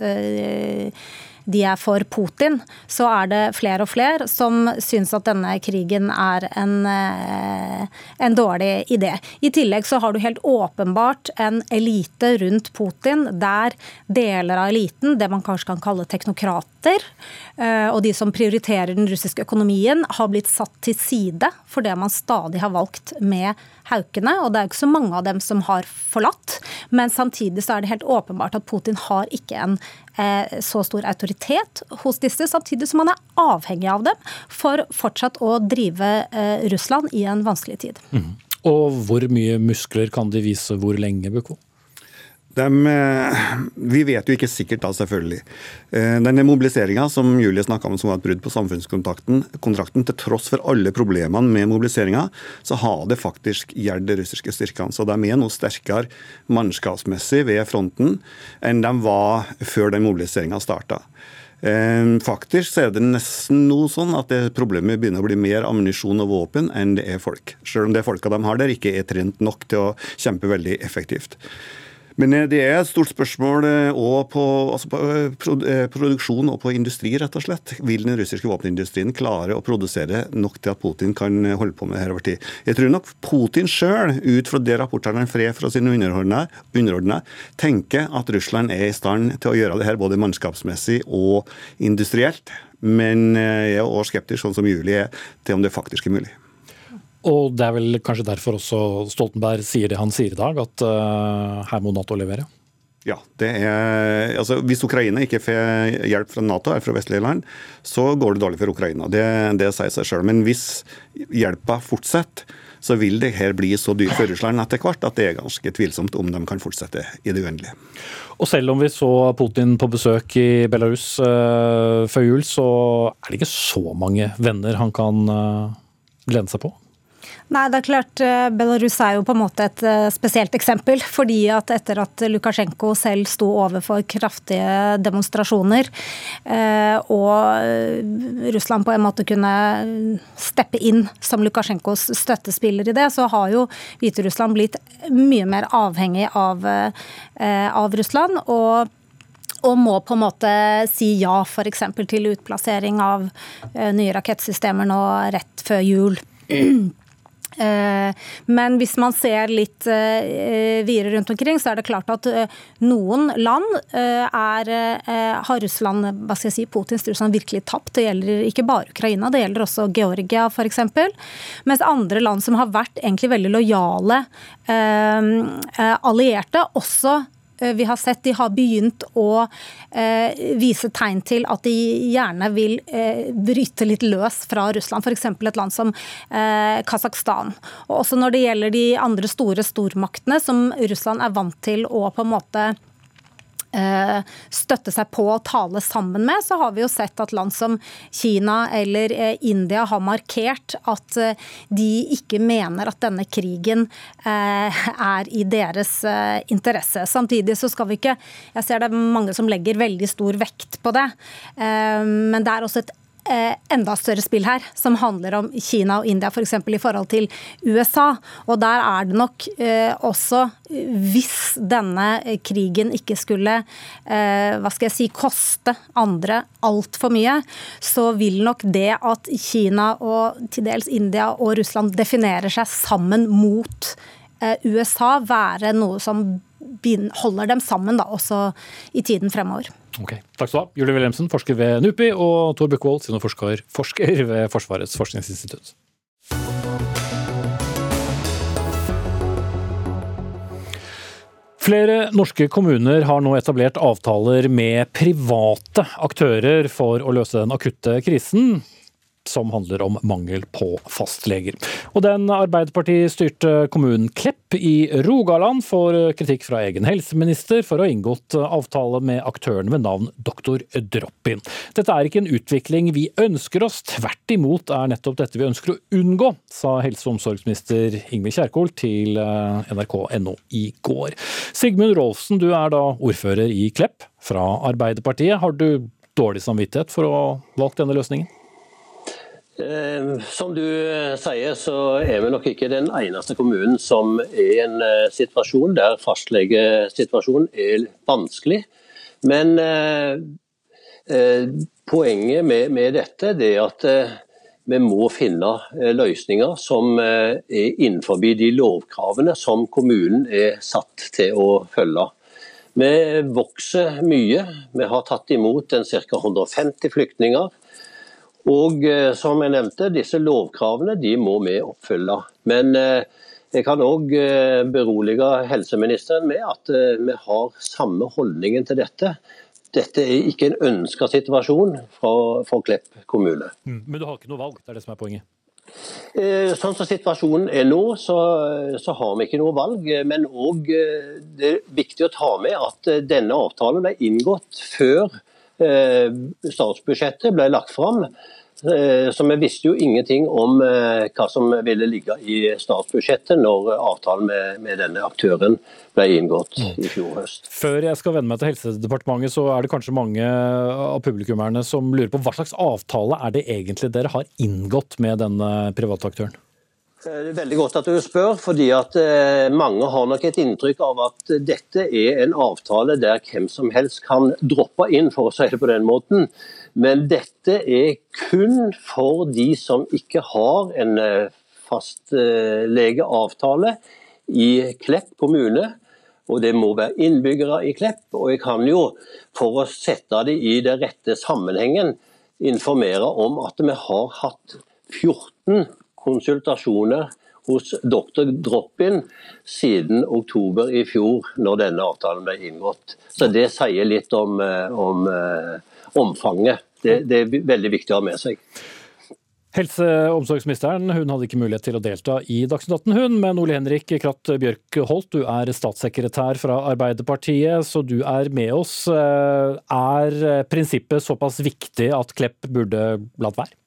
de er for Putin, så er det flere og flere som syns at denne krigen er en, eh, en dårlig idé. I tillegg så har du helt åpenbart en elite rundt Putin der deler av eliten, det man kanskje kan kalle teknokrater, eh, og de som prioriterer den russiske økonomien, har blitt satt til side for det man stadig har valgt med haukene. Og det er jo ikke så mange av dem som har forlatt. Men samtidig så er det helt åpenbart at Putin har ikke en Eh, så stor autoritet hos disse, samtidig som man er avhengig av dem for fortsatt å drive eh, Russland i en vanskelig tid. Mm. Og hvor mye muskler kan de vise hvor lenge, Buko? De, eh, vi vet jo ikke sikkert da, selvfølgelig. Eh, denne mobiliseringa som Julie snakka om som var et brudd på samfunnskontrakten, til tross for alle problemene med mobiliseringa, så har det faktisk gjeldt de russiske styrkene. Så de er nå sterkere mannskapsmessig ved fronten enn de var før den mobiliseringa starta. Eh, faktisk så er det nesten noe sånn at det problemet begynner å bli mer ammunisjon og våpen enn det er folk. Selv om det folka de har der ikke er trent nok til å kjempe veldig effektivt. Men eh, det er et stort spørsmål òg eh, på, altså på eh, produksjon og på industri, rett og slett. Vil den russiske våpenindustrien klare å produsere nok til at Putin kan holde på med det her over tid? Jeg tror nok Putin sjøl, ut fra det rapportene han får fra sine underordnede, tenker at Russland er i stand til å gjøre det her både mannskapsmessig og industrielt. Men jeg er også skeptisk, sånn som Julie er, til om det faktisk er mulig. Og det er vel kanskje derfor også Stoltenberg sier det han sier i dag, at uh, her må Nato levere? Ja, det er, altså Hvis Ukraina ikke får hjelp fra Nato eller fra vestlige land, så går det dårlig for Ukraina. Det, det sier seg selv. Men hvis hjelpa fortsetter, så vil det her bli så dyrt for Russland etter hvert at det er ganske tvilsomt om de kan fortsette i det uendelige. Og selv om vi så Putin på besøk i Belarus uh, før jul, så er det ikke så mange venner han kan uh, lene seg på? Nei, det er klart eh, Belarus er jo på en måte et eh, spesielt eksempel. fordi at etter at Lukasjenko selv sto overfor kraftige demonstrasjoner, eh, og Russland på en måte kunne steppe inn som Lukasjenkos støttespiller i det, så har jo Hviterussland blitt mye mer avhengig av, av Russland. og og må på en måte si ja f.eks. til utplassering av nye rakettsystemer nå rett før jul. *clears throat* Eh, men hvis man ser litt eh, videre rundt omkring, så er det klart at eh, noen land er, har Russland, hva skal jeg si, Putins Russland virkelig tapt. Det gjelder ikke bare Ukraina, det gjelder også Georgia f.eks. Mens andre land som har vært egentlig veldig lojale allierte, også vi har sett de har begynt å eh, vise tegn til at de gjerne vil eh, bryte litt løs fra Russland, f.eks. et land som eh, Kasakhstan. Og også når det gjelder de andre store stormaktene som Russland er vant til å på en måte Eh, støtte seg på og tale sammen med, så har vi jo sett at land som Kina eller eh, India har markert at eh, de ikke mener at denne krigen er i deres interesse. Samtidig så skal vi ikke Jeg ser det er mange som legger veldig stor vekt på det, men det er også et Eh, enda større spill her, som handler om Kina og India f.eks. For i forhold til USA. Og der er det nok eh, også, hvis denne krigen ikke skulle eh, hva skal jeg si, koste andre altfor mye, så vil nok det at Kina og til dels India og Russland definerer seg sammen mot eh, USA, være noe som holder dem sammen da, også i tiden fremover. Ok, Takk skal du ha. Julie Wilhelmsen, forsker ved NUPI, og Tor Bukkvold, seniorforsker forsker ved Forsvarets forskningsinstitutt. Flere norske kommuner har nå etablert avtaler med private aktører for å løse den akutte krisen som handler om mangel på fastleger. Og den Arbeiderparti-styrte kommunen Klepp i Rogaland får kritikk fra egen helseminister for å ha inngått avtale med aktørene med navn Doktor Drop-in. Dette er ikke en utvikling vi ønsker oss, tvert imot er nettopp dette vi ønsker å unngå, sa helse- og omsorgsminister Ingvild Kjerkol til eh, nrk.no i går. Sigmund Rolfsen, du er da ordfører i Klepp fra Arbeiderpartiet. Har du dårlig samvittighet for å ha valgt denne løsningen? Eh, som du eh, sier, så er vi nok ikke den eneste kommunen som er i en eh, situasjon der fastlegesituasjonen er vanskelig. Men poenget med, dette er at vi må finne løsninger som er innenfor de lovkravene som kommunen er satt til å følge. Vi vokser mye. Vi har tatt imot ca. 150 flyktninger. Og eh, som jeg nevnte, disse lovkravene de må vi oppfylle. Men eh, jeg kan òg eh, berolige helseministeren med at vi har samme holdningen til dette. Dette er ikke en ønska situasjon for, Klepp kommune. Mm, men du har ikke noe valg, det er det som er poenget? Sånn som situasjonen er nå, så, så har vi ikke noe valg. Men òg det er viktig å ta med at denne avtalen ble inngått før statsbudsjettet ble lagt fram. Eh, så vi visste jo ingenting om eh, hva som ville ligge i statsbudsjettet når avtalen med, med denne aktøren ble inngått i fjor høst. Før jeg skal vende meg til Helsedepartementet, så er det kanskje mange av publikummerne som lurer på hva slags avtale er det egentlig dere har inngått med denne private aktøren? Det er veldig godt at du spør, fordi at eh, mange har nok et inntrykk av at dette er en avtale der hvem som helst kan droppe inn, for å si det på den måten. Men dette er kun for de som ikke har en eh, fastlegeavtale i Klepp kommune. Og det må være innbyggere i Klepp. Og jeg kan jo, for å sette det i det rette sammenhengen, informere om at vi har hatt 14 konsultasjoner hos Dr. Drop-In siden oktober i fjor, når denne avtalen ble inngått. Så Det sier litt om, om omfanget. Det, det er veldig viktig å ha med seg. Helse- og omsorgsministeren hun hadde ikke mulighet til å delta i Dagsnytt 18, hun, men Ole Henrik Kratt Bjørk Holt, du er statssekretær fra Arbeiderpartiet, så du er med oss. Er prinsippet såpass viktig at Klepp burde latt være?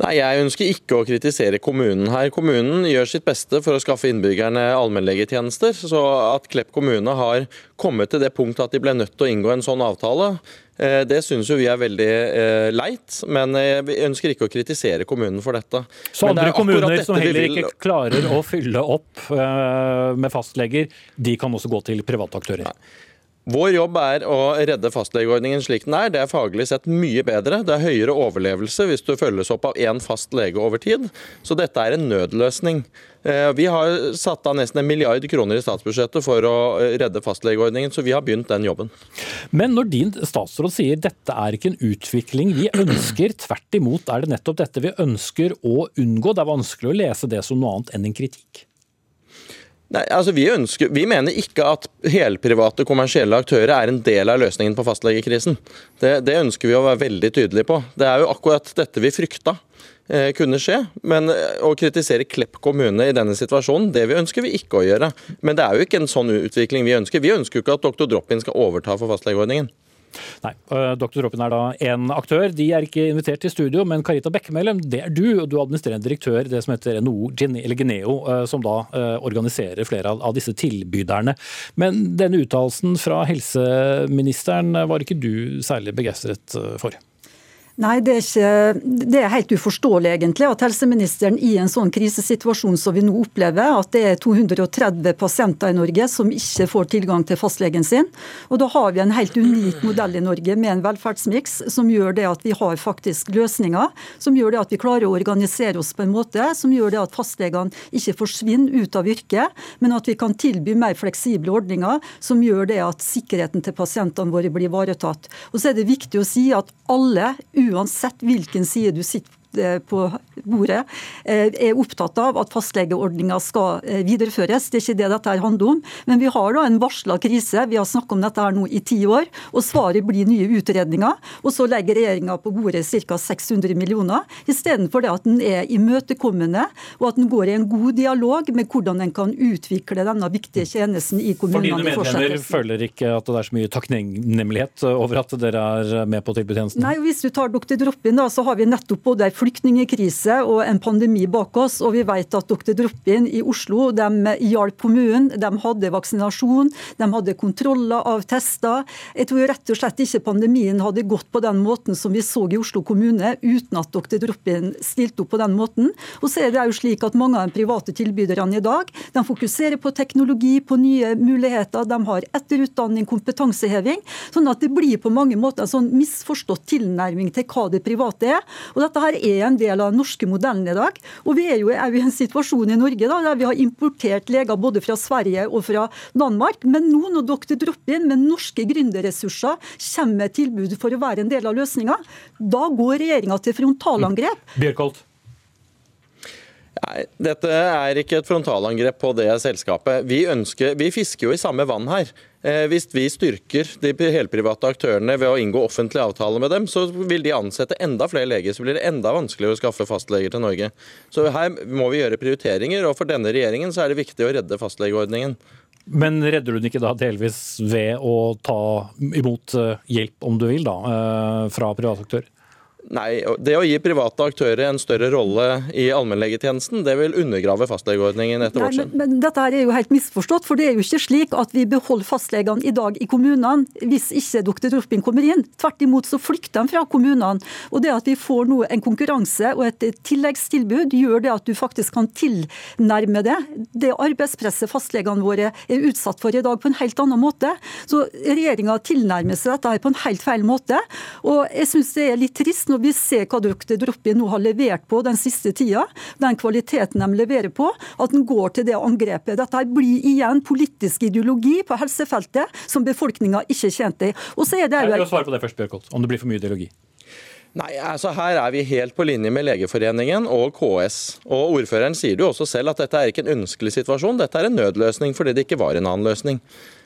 Nei, Jeg ønsker ikke å kritisere kommunen her. Kommunen gjør sitt beste for å skaffe innbyggerne allmennlegetjenester. Så at Klepp kommune har kommet til det punktet at de ble nødt til å inngå en sånn avtale, eh, det syns vi er veldig eh, leit. Men eh, vi ønsker ikke å kritisere kommunen for dette. Så andre kommuner som heller ikke klarer å fylle opp med fastleger, de kan også gå til private aktører? Nei. Vår jobb er å redde fastlegeordningen slik den er. Det er faglig sett mye bedre. Det er høyere overlevelse hvis du følges opp av én fast lege over tid. Så dette er en nødløsning. Eh, vi har satt av nesten en milliard kroner i statsbudsjettet for å eh, redde fastlegeordningen, så vi har begynt den jobben. Men når din statsråd sier dette er ikke en utvikling vi ønsker, tvert imot er det nettopp dette vi ønsker å unngå. Det er vanskelig å lese det som noe annet enn en kritikk. Nei, altså vi, ønsker, vi, mener ikke at helprivate kommersielle aktører er en del av løsningen på fastlegekrisen. Det, det, ønsker vi å være veldig tydelige på. Det er jo akkurat dette vi frykta eh, kunne skje. Men eh, å kritisere Klepp kommune i denne situasjonen, det vi ønsker vi ikke å gjøre. Men det er jo ikke en sånn utvikling vi ønsker. Vi ønsker jo ikke at Dr. Drop-In skal overta for fastlegeordningen. Nei, Dr. Dråpen er da én aktør. De er ikke invitert til studio, men Carita Bekkemellem, det er du. og Du er administrerende direktør det som heter NHO, Geneo, som da organiserer flere av disse tilbyderne. Men denne uttalelsen fra helseministeren var ikke du særlig begeistret for? Nei, det er, ikke, det er, helt uforståelig egentlig at helseministeren i en sånn krisesituasjon som vi nå opplever, at det er 230 pasienter i Norge som ikke får tilgang til fastlegen sin. Og Da har vi en helt unik modell i Norge med en velferdsmiks som gjør det at vi har faktisk løsninger, som gjør det at vi klarer å organisere oss på en måte som gjør det at fastlegene ikke forsvinner ut av yrket, men at vi kan tilby mer fleksible ordninger som gjør det at sikkerheten til pasientene våre blir ivaretatt. Og så er det viktig å si at alle, uansett hvilken side du sitter Eh, på bordet, eh, er opptatt av at fastlegeordninga skal eh, videreføres. Det er ikke det dette handler om. Men vi har da en varsla krise. Vi har snakket om dette her nå i ti år. og Svaret blir nye utredninger. Og så legger regjeringa på bordet ca. 600 millioner, istedenfor det at den er imøtekommende og at den går i en god dialog med hvordan en kan utvikle denne viktige tjenesten i kommunene. For dine medlemmer føler ikke at det er så mye takknemlighet over at dere er med på tilbudstjenesten? Nei, og hvis du tar Dr. Droppin, da, så har vi nettopp både flyktningkrise og en pandemi bak oss. og Vi vet at Dr. Droppin i Oslo de hjalp kommunen. De hadde vaksinasjon, de hadde kontroller av tester. Jeg tror rett og slett ikke pandemien hadde gått på den måten som vi så i Oslo kommune, uten at Dr. Droppin stilte opp på den måten. Og så er det jo slik at Mange av de private tilbyderne i dag de fokuserer på teknologi, på nye muligheter. De har etterutdanning, kompetanseheving. sånn at det blir på mange måter en sånn misforstått tilnærming til hva det private er. Og dette her er er en del av den norske modellen i dag. Og vi er jo, er i en situasjon i Norge da, der vi har importert leger både fra Sverige og fra Danmark. Men nå når dere dropper inn med norske gründerressurser, kommer med tilbud for å være en del av løsninga, da går regjeringa til frontalangrep. Bjørkolt. Nei, Dette er ikke et frontalangrep på det selskapet. Vi, ønsker, vi fisker jo i samme vann her. Eh, hvis vi styrker de helprivate aktørene ved å inngå offentlige avtaler med dem, så vil de ansette enda flere leger. Så blir det enda vanskeligere å skaffe fastleger til Norge. Så her må vi gjøre prioriteringer, og for denne regjeringen så er det viktig å redde fastlegeordningen. Men redder du den ikke da delvis ved å ta imot eh, hjelp, om du vil, da, eh, fra private aktører? Nei, Det å gi private aktører en større rolle i allmennlegetjenesten, det vil undergrave fastlegeordningen etter vårt syn. Men, men, dette er jo helt misforstått, for det er jo ikke slik at vi beholder fastlegene i dag i kommunene hvis ikke dr. Torping kommer inn. Tvert imot så flykter de fra kommunene. Og det at vi får nå en konkurranse og et tilleggstilbud, gjør det at du faktisk kan tilnærme det det arbeidspresset fastlegene våre er utsatt for i dag, på en helt annen måte. Så regjeringa tilnærmer seg dette her på en helt feil måte. Og jeg syns det er litt trist når vi ser hva Dr. Droppi nå har levert på den siste tida, den kvaliteten de leverer på, at den går til det angrepet. Dette blir igjen politisk ideologi på helsefeltet som befolkninga ikke er tjent i. Og så er det jo... Svare på det først, Bjørkholt, om det blir for mye ideologi. Nei, altså Her er vi helt på linje med Legeforeningen og KS. Og Ordføreren sier jo også selv at dette er ikke en ønskelig situasjon, dette er en nødløsning fordi det ikke var en annen løsning.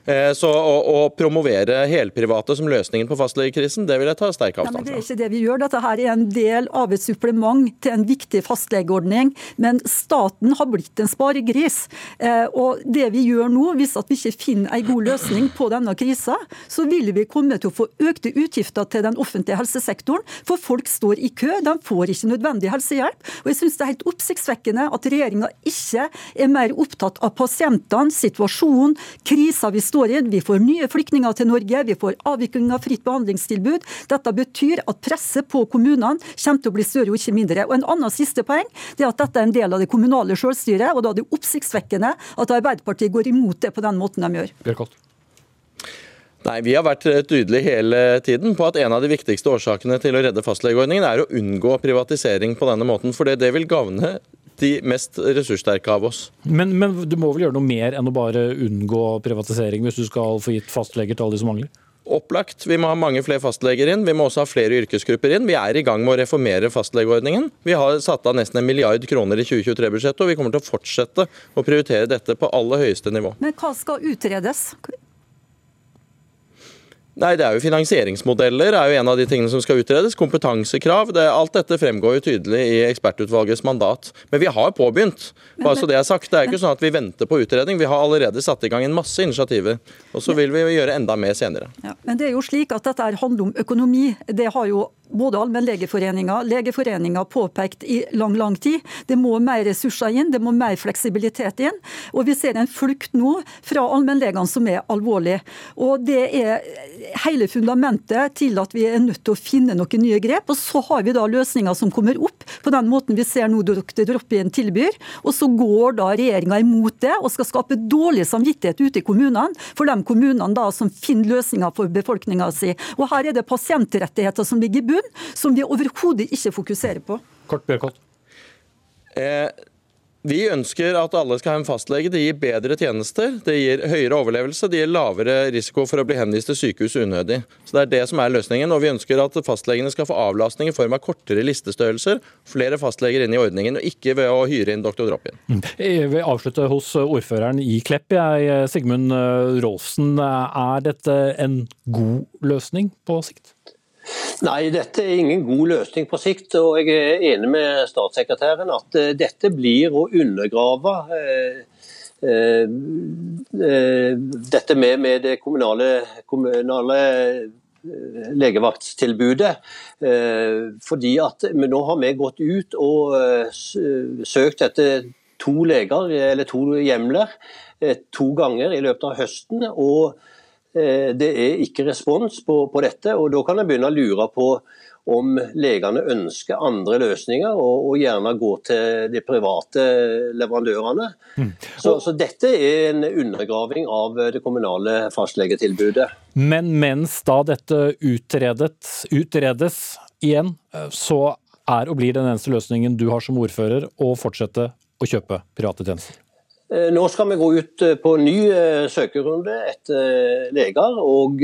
Eh, så å, å, promovere helprivate som løsningen på fastlegekrisen, det vil jeg ta sterk avstand fra. Det er ikke det vi gjør. Dette her er en del av et supplement til en viktig fastlegeordning. Men staten har blitt en sparegris. Eh, og det vi gjør nå, hvis vi ikke finner en god løsning på denne krisa, så vil vi komme til å få økte utgifter til den offentlige helsesektoren. For folk står i kø, de får ikke nødvendig helsehjelp. Og jeg syns det er helt oppsiktsvekkende at regjeringa ikke er mer opptatt av pasientene, situasjonen, krisa vi står står i. Vi får nye flyktninger til Norge, vi får avvikling av fritt behandlingstilbud. Dette betyr at presset på kommunene kommer til å bli større og ikke mindre. Og En annen siste poeng det er at dette er en del av det kommunale selvstyret, og da er det oppsiktsvekkende at Arbeiderpartiet går imot det på den måten de gjør. Bjørkott. Nei, Vi har vært tydelige hele tiden på at en av de viktigste årsakene til å redde fastlegeordningen er å unngå privatisering på denne måten. For det, det vil gagne de mest ressurssterke av oss. Men, men, du må vel gjøre noe mer enn å bare unngå privatisering, hvis du skal få gitt fastleger til alle de som mangler? Opplagt. Vi må ha mange flere fastleger inn. Vi må også ha flere yrkesgrupper inn. Vi er i gang med å reformere fastlegeordningen. Vi har satt av nesten en milliard kroner i 2023-budsjettet, og vi kommer til å fortsette å prioritere dette på aller høyeste nivå. Men hva skal utredes? Nei, det er jo Finansieringsmodeller er jo en av de tingene som skal utredes. Kompetansekrav. Det, alt dette fremgår jo tydelig i ekspertutvalgets mandat. Men vi har påbegynt. bare så Det er sagt. Det er ikke sånn at vi venter på utredning. Vi har allerede satt i gang en masse initiativer. Og så vil vi gjøre enda mer senere. Ja, men det er jo slik at dette handler om økonomi. Det har jo både Allmennlegeforeninga Legeforeninga påpekt i lang lang tid. Det må mer ressurser inn, det må mer fleksibilitet inn. Og vi ser en flukt nå fra allmennlegene som er alvorlig. Og det er hele fundamentet til at vi er nødt til å finne noen nye grep. Og så har vi da løsninger som kommer opp på den måten vi ser nå Dr. Droppien tilbyr. Og så går da regjeringa imot det og skal skape dårlig samvittighet ute i kommunene for de kommunene da som finner løsninger for befolkninga si. Og her er det pasientrettigheter som ligger i bunn bunn, som vi overhodet ikke fokuserer på. Kort Bjørkholt. Eh, vi ønsker at alle skal ha en fastlege. Det gir bedre tjenester, det gir høyere overlevelse, det gir lavere risiko for å bli henvist til sykehus unødig. Så Det er det som er løsningen. og Vi ønsker at fastlegene skal få avlastning i form av kortere listestørrelser, flere fastleger inn i ordningen, og ikke ved å hyre inn doktor Droppin. Mm. Jeg vil avslutte hos ordføreren i Klepp. Jeg, Sigmund Rolfsen, er dette en god løsning på sikt? Nei, dette er ingen god løsning på sikt. og Jeg er enig med statssekretæren at eh, dette blir å undergrave eh, eh, dette med, med, det kommunale, kommunale legevaktstilbudet. Fordi at Nå har vi gått ut og søkt etter to leger, eller to hjemler, to ganger i løpet av høsten. og Eh, det er ikke respons på, på dette. og Da kan en begynne å lure på om legene ønsker andre løsninger, og, og gjerne gå til de private leverandørene. Mm. Så, så, dette er en undergraving av det kommunale fastlegetilbudet. Men mens da dette utredet, utredes igjen, eh, så er og blir den eneste løsningen du har som ordfører å fortsette å kjøpe private tjenester? Eh, nå skal vi gå ut på på ny eh, søkerunde etter leger. og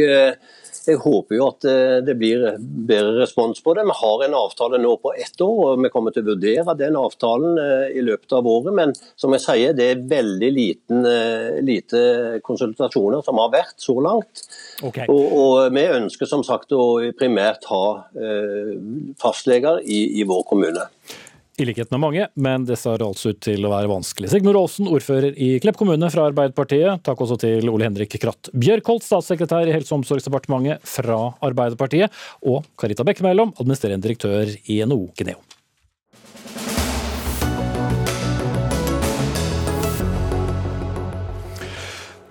jeg håper jo at det blir bedre respons på det. Vi har en avtale nå på ett år, og vi kommer til å vurdere den avtalen i løpet av året. Men som jeg sier, det er veldig liten, lite konsultasjoner som har vært så langt. Okay. Og, og, vi ønsker som sagt å primært ha fastleger i, i vår kommune i likhet med mange, men det ser altså ut til å være vanskelig. Sigmund Aasen, ordfører i Klepp kommune fra Arbeiderpartiet. Takk også til Ole Henrik Kratt Bjørkholt, statssekretær i Helse- og omsorgsdepartementet fra Arbeiderpartiet, og Carita Bekkemellom, administrerende direktør i NHO Geneo.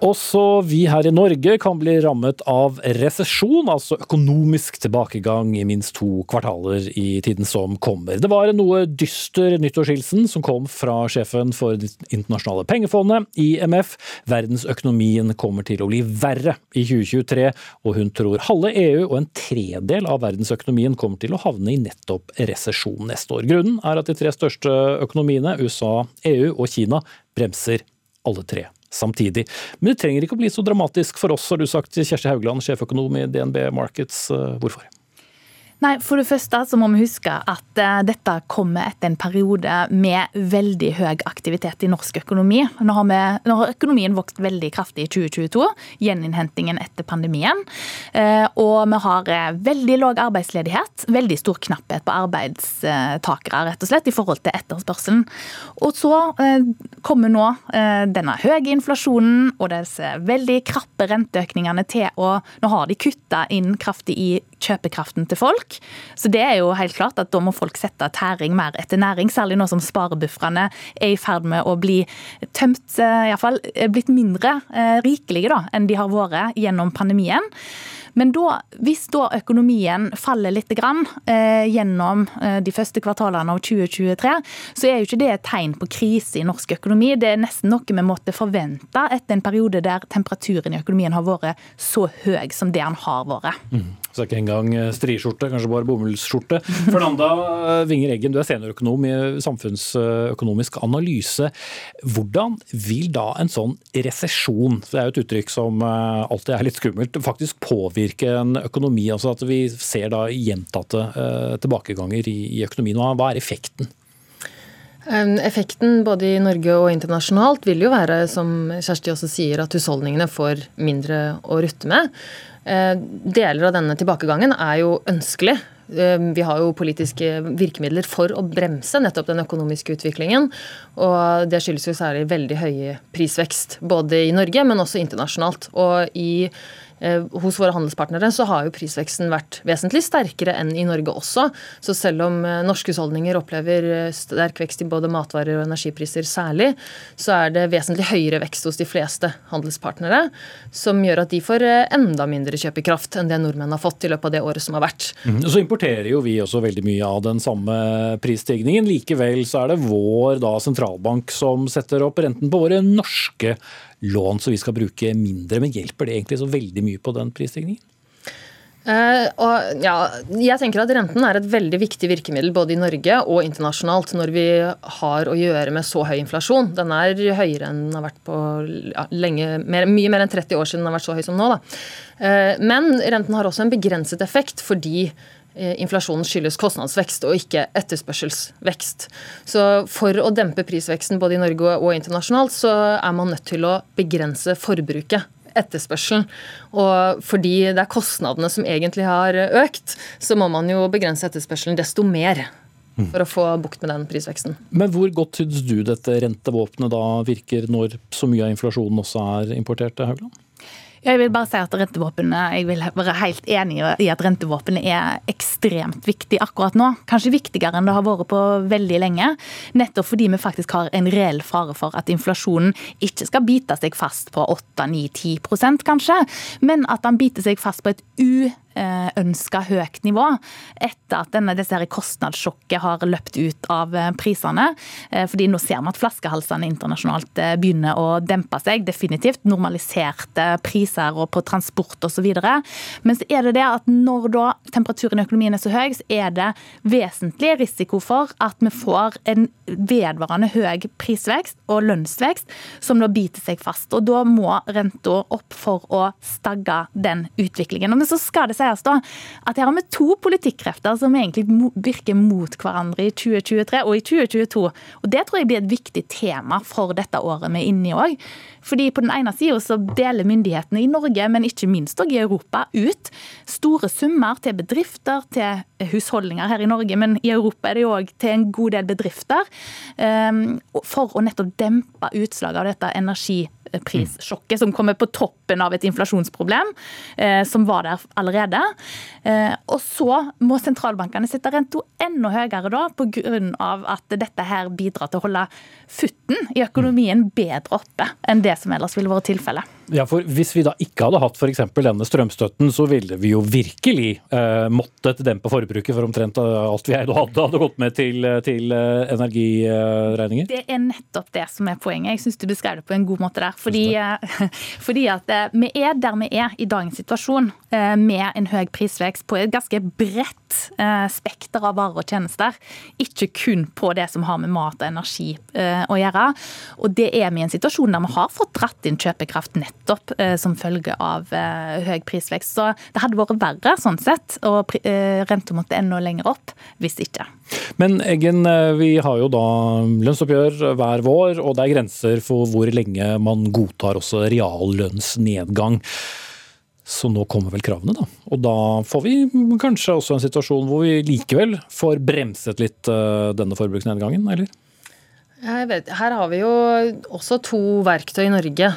Også vi her i Norge kan bli rammet av resesjon, altså økonomisk tilbakegang i minst to kvartaler i tiden som kommer. Det var en noe dyster nyttårshilsen som kom fra sjefen for Det internasjonale pengefondet, IMF. Verdensøkonomien kommer til å bli verre i 2023, og hun tror halve EU og en tredel av verdensøkonomien kommer til å havne i nettopp resesjon neste år. Grunnen er at de tre største økonomiene, USA, EU og Kina, bremser alle tre samtidig. Men det trenger ikke å bli så dramatisk for oss, har du sagt, Kjersti Haugland, sjeføkonom i DNB Markets. Eh, hvorfor? Nei, For det første så må vi huske at uh, dette kommer etter en periode med veldig høy aktivitet i norsk økonomi. Nå har, vi, nå har økonomien vokst veldig kraftig i 2022, gjeninnhentingen etter pandemien. Uh, og vi har uh, veldig lav arbeidsledighet, veldig stor knapphet på arbeidstakere rett og slett, i forhold til etterspørselen. Og så kommer nå denne høye inflasjonen og disse veldig krappe renteøkningene til å Nå har de kutta inn kraftig i kjøpekraften til folk. Så det er jo helt klart at da må folk sette tæring mer etter næring, særlig nå som sparebufferne er i ferd med å bli tømt, eh, iallfall blitt mindre eh, rikelige da, enn de har vært gjennom pandemien. Men da, hvis da økonomien faller litt grann, eh, gjennom eh, de første kvartalene av 2023, så er jo ikke det et tegn på krise i norsk økonomi. Det er nesten noe vi måtte forvente etter en periode der temperaturen i økonomien har vært så høy som det den har vært. Mm. Så ikke engang eh, striskjorte, kanskje bare bomullsskjorte. *laughs* Fernanda eh, Winger Eggen, du er seniorøkonom i Samfunnsøkonomisk analyse. Hvordan vil da en sånn resesjon, det er jo et uttrykk som eh, alltid er litt skummelt, faktisk påvirke en økonomi? Altså at vi ser da gjentatte tilbakeganger i økonomien. Hva er effekten? Effekten både i Norge og internasjonalt vil jo være, som Kjersti også sier, at husholdningene får mindre å rutte med. Eh, deler av denne tilbakegangen er jo ønskelig. Eh, vi har jo politiske virkemidler for å bremse nettopp den økonomiske utviklingen. Og det skyldes jo særlig veldig høy prisvekst, både i Norge, men også internasjonalt. Og i hos våre handelspartnere så har jo prisveksten vært vesentlig sterkere enn i Norge også. Så selv om eh, norske husholdninger opplever eh, sterk vekst i både matvarer og energipriser særlig, så er det vesentlig høyere vekst hos de fleste handelspartnere, som gjør at de får enda mindre kjøpekraft enn det nordmenn har fått i løpet av det året som har vært. Mm. Så importerer jo vi også veldig mye av den samme prisstigningen. Likevel så er det vår da, sentralbank som setter opp renten på våre norske lån som vi skal bruke mindre. Men hjelper det egentlig så veldig mye på den prisstigningen? Uh, og, ja, jeg tenker at Renten er et veldig viktig virkemiddel både i Norge og internasjonalt når vi har å gjøre med så høy inflasjon. Den er høyere enn den har vært på ja, lenge, mer, mye mer enn 30 år siden den har vært så høy som nå. Uh, men renten har også en begrenset effekt fordi inflasjonen skyldes kostnadsvekst og ikke etterspørselsvekst. Så For å dempe prisveksten både i Norge og internasjonalt, så er man nødt til å begrense forbruket. Etterspørselen. Og fordi det er kostnadene som egentlig har økt, så må man jo begrense etterspørselen desto mer for å få bukt med den prisveksten. Men hvor godt syns du dette rentevåpenet da virker når så mye av inflasjonen også er importert Haugland? Jeg vil bare si at rentevåpenet, jeg vil være helt enig i at rentevåpenet er ekstremt viktig akkurat nå. Kanskje viktigere enn det har vært på veldig lenge. Nettopp fordi vi faktisk har en reell fare for at inflasjonen ikke skal bite seg fast på 8-9-10% kanskje, men at den biter seg fast på et u ønska høyt nivå etter at denne, disse her kostnadssjokket har løpt ut av eh, prisene. Eh, fordi nå ser vi at flaskehalsene internasjonalt begynner å dempe seg. Definitivt normaliserte priser og på transport osv. Men så er det det at når da temperaturen i økonomien er så høy, så er det vesentlig risiko for at vi får en vedvarende høy prisvekst og lønnsvekst som da biter seg fast. Og da må renta opp for å stagge den utviklingen. Men så skal det sies da at her har vi to politikkrefter som egentlig virker mot hverandre i 2023 og i 2022. Og Det tror jeg blir et viktig tema for dette året vi er inne i òg. Fordi på den ene sida så deler myndighetene i Norge, men ikke minst òg i Europa, ut store summer til bedrifter, til husholdninger her i Norge, men i Europa er det jo òg til en god del bedrifter, ehm, for å nettopp dempe utslaget av dette energiprissjokket som kommer på toppen av et inflasjonsproblem eh, som var der allerede. Eh, og så må sentralbankene sette renta enda høyere da, pga. at dette her bidrar til å holde futten i økonomien bedre oppe enn det som ellers ville vært tilfellet. Ja, for Hvis vi da ikke hadde hatt f.eks. denne strømstøtten, så ville vi jo virkelig eh, måttet dempe forbruket for omtrent alt vi eide og hadde, hadde gått med til, til eh, energiregninger? Det er nettopp det som er poenget. Jeg syns du beskrev det på en god måte der. Fordi, eh, *laughs* fordi at eh, vi er der vi er i dagens situasjon, med en høy prisvekst på et ganske bredt spekter av varer og tjenester. Ikke kun på det som har med mat og energi å gjøre. Og det er vi i en situasjon der vi har fått dratt inn kjøpekraft nett nettopp som følge av høy prisvekst. Så det hadde vært verre sånn sett, og renta måtte enda lenger opp hvis ikke. Men Eggen, vi har jo da lønnsoppgjør hver vår, og det er grenser for hvor lenge man godtar også reallønnsnedgang. Så nå kommer vel kravene, da. Og da får vi kanskje også en situasjon hvor vi likevel får bremset litt denne forbruksnedgangen, eller? Vet, her har vi jo også to verktøy i Norge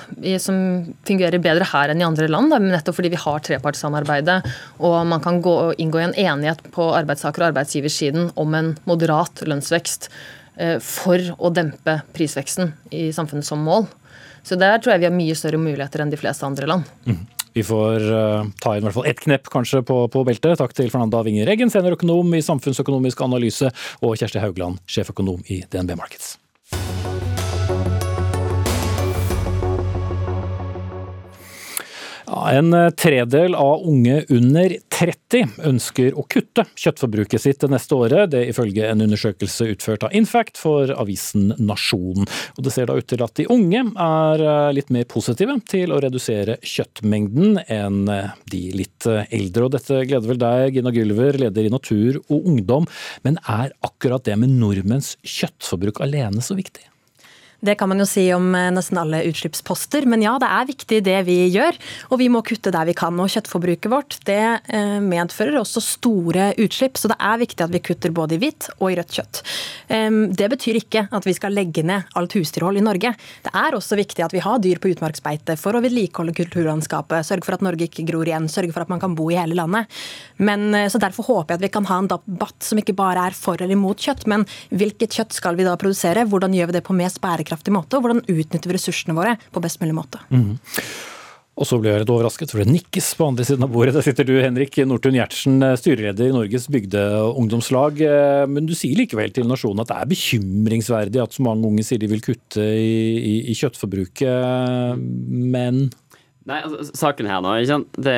som fungerer bedre her enn i andre land. nettopp fordi vi har trepartssamarbeidet og man kan gå, inngå i en enighet på arbeidstaker- og arbeidsgiversiden om en moderat lønnsvekst eh, for å dempe prisveksten i samfunnet som mål. Så der tror jeg vi har mye større muligheter enn de fleste andre land. Mm. Vi får uh, ta inn i hvert fall ett knepp kanskje på, på beltet. Takk til Fernanda Winger Eggen, seniorøkonom i samfunnsøkonomisk analyse, og Kjersti Haugland, sjeføkonom i DNB Markets. En eh, tredel av unge under 30 ønsker å kutte kjøttforbruket sitt det neste året, det er ifølge en undersøkelse utført av Infact for avisen Nasjonen. Det ser da ut til at de unge er eh, litt mer positive til å redusere kjøttmengden enn eh, de litt eldre. Og Dette gleder vel deg, Gina Gylver, leder i Natur og Ungdom. Men er akkurat det med nordmenns kjøttforbruk alene så viktig? Det kan man jo si om eh, nesten alle utslippsposter, men ja, det er viktig det vi gjør. Og vi må kutte der vi kan. Og kjøttforbruket vårt det eh, medfører også store utslipp, så det er viktig at vi kutter både i hvitt og i rødt kjøtt. Det betyr ikke at vi skal legge ned alt husdyrhold i Norge. Det er også viktig at vi har dyr på utmarksbeite for å vedlikeholde kulturlandskapet, sørge for at Norge ikke gror igjen, sørge for at man kan bo i hele landet. Men, eh, så Derfor håper jeg at vi kan ha en debatt som ikke bare er for eller imot kjøtt, men hvilket kjøtt skal vi da produsere? Hvordan gjør vi det på mest bærekraftig bærekraftig måte, og hvordan utnytter vi ressursene våre på best mulig måte. Mm. Og så ble jeg litt overrasket, for det nikkes på andre siden av bordet. Der sitter du, Henrik Nortun Gjertsen, styreleder i Norges bygdeungdomslag. Men du sier likevel til Nasjonen at det er bekymringsverdig at så mange unge sier de vil kutte i, i, i kjøttforbruket, men Nei, altså, saken her nå, ikke sant? Det,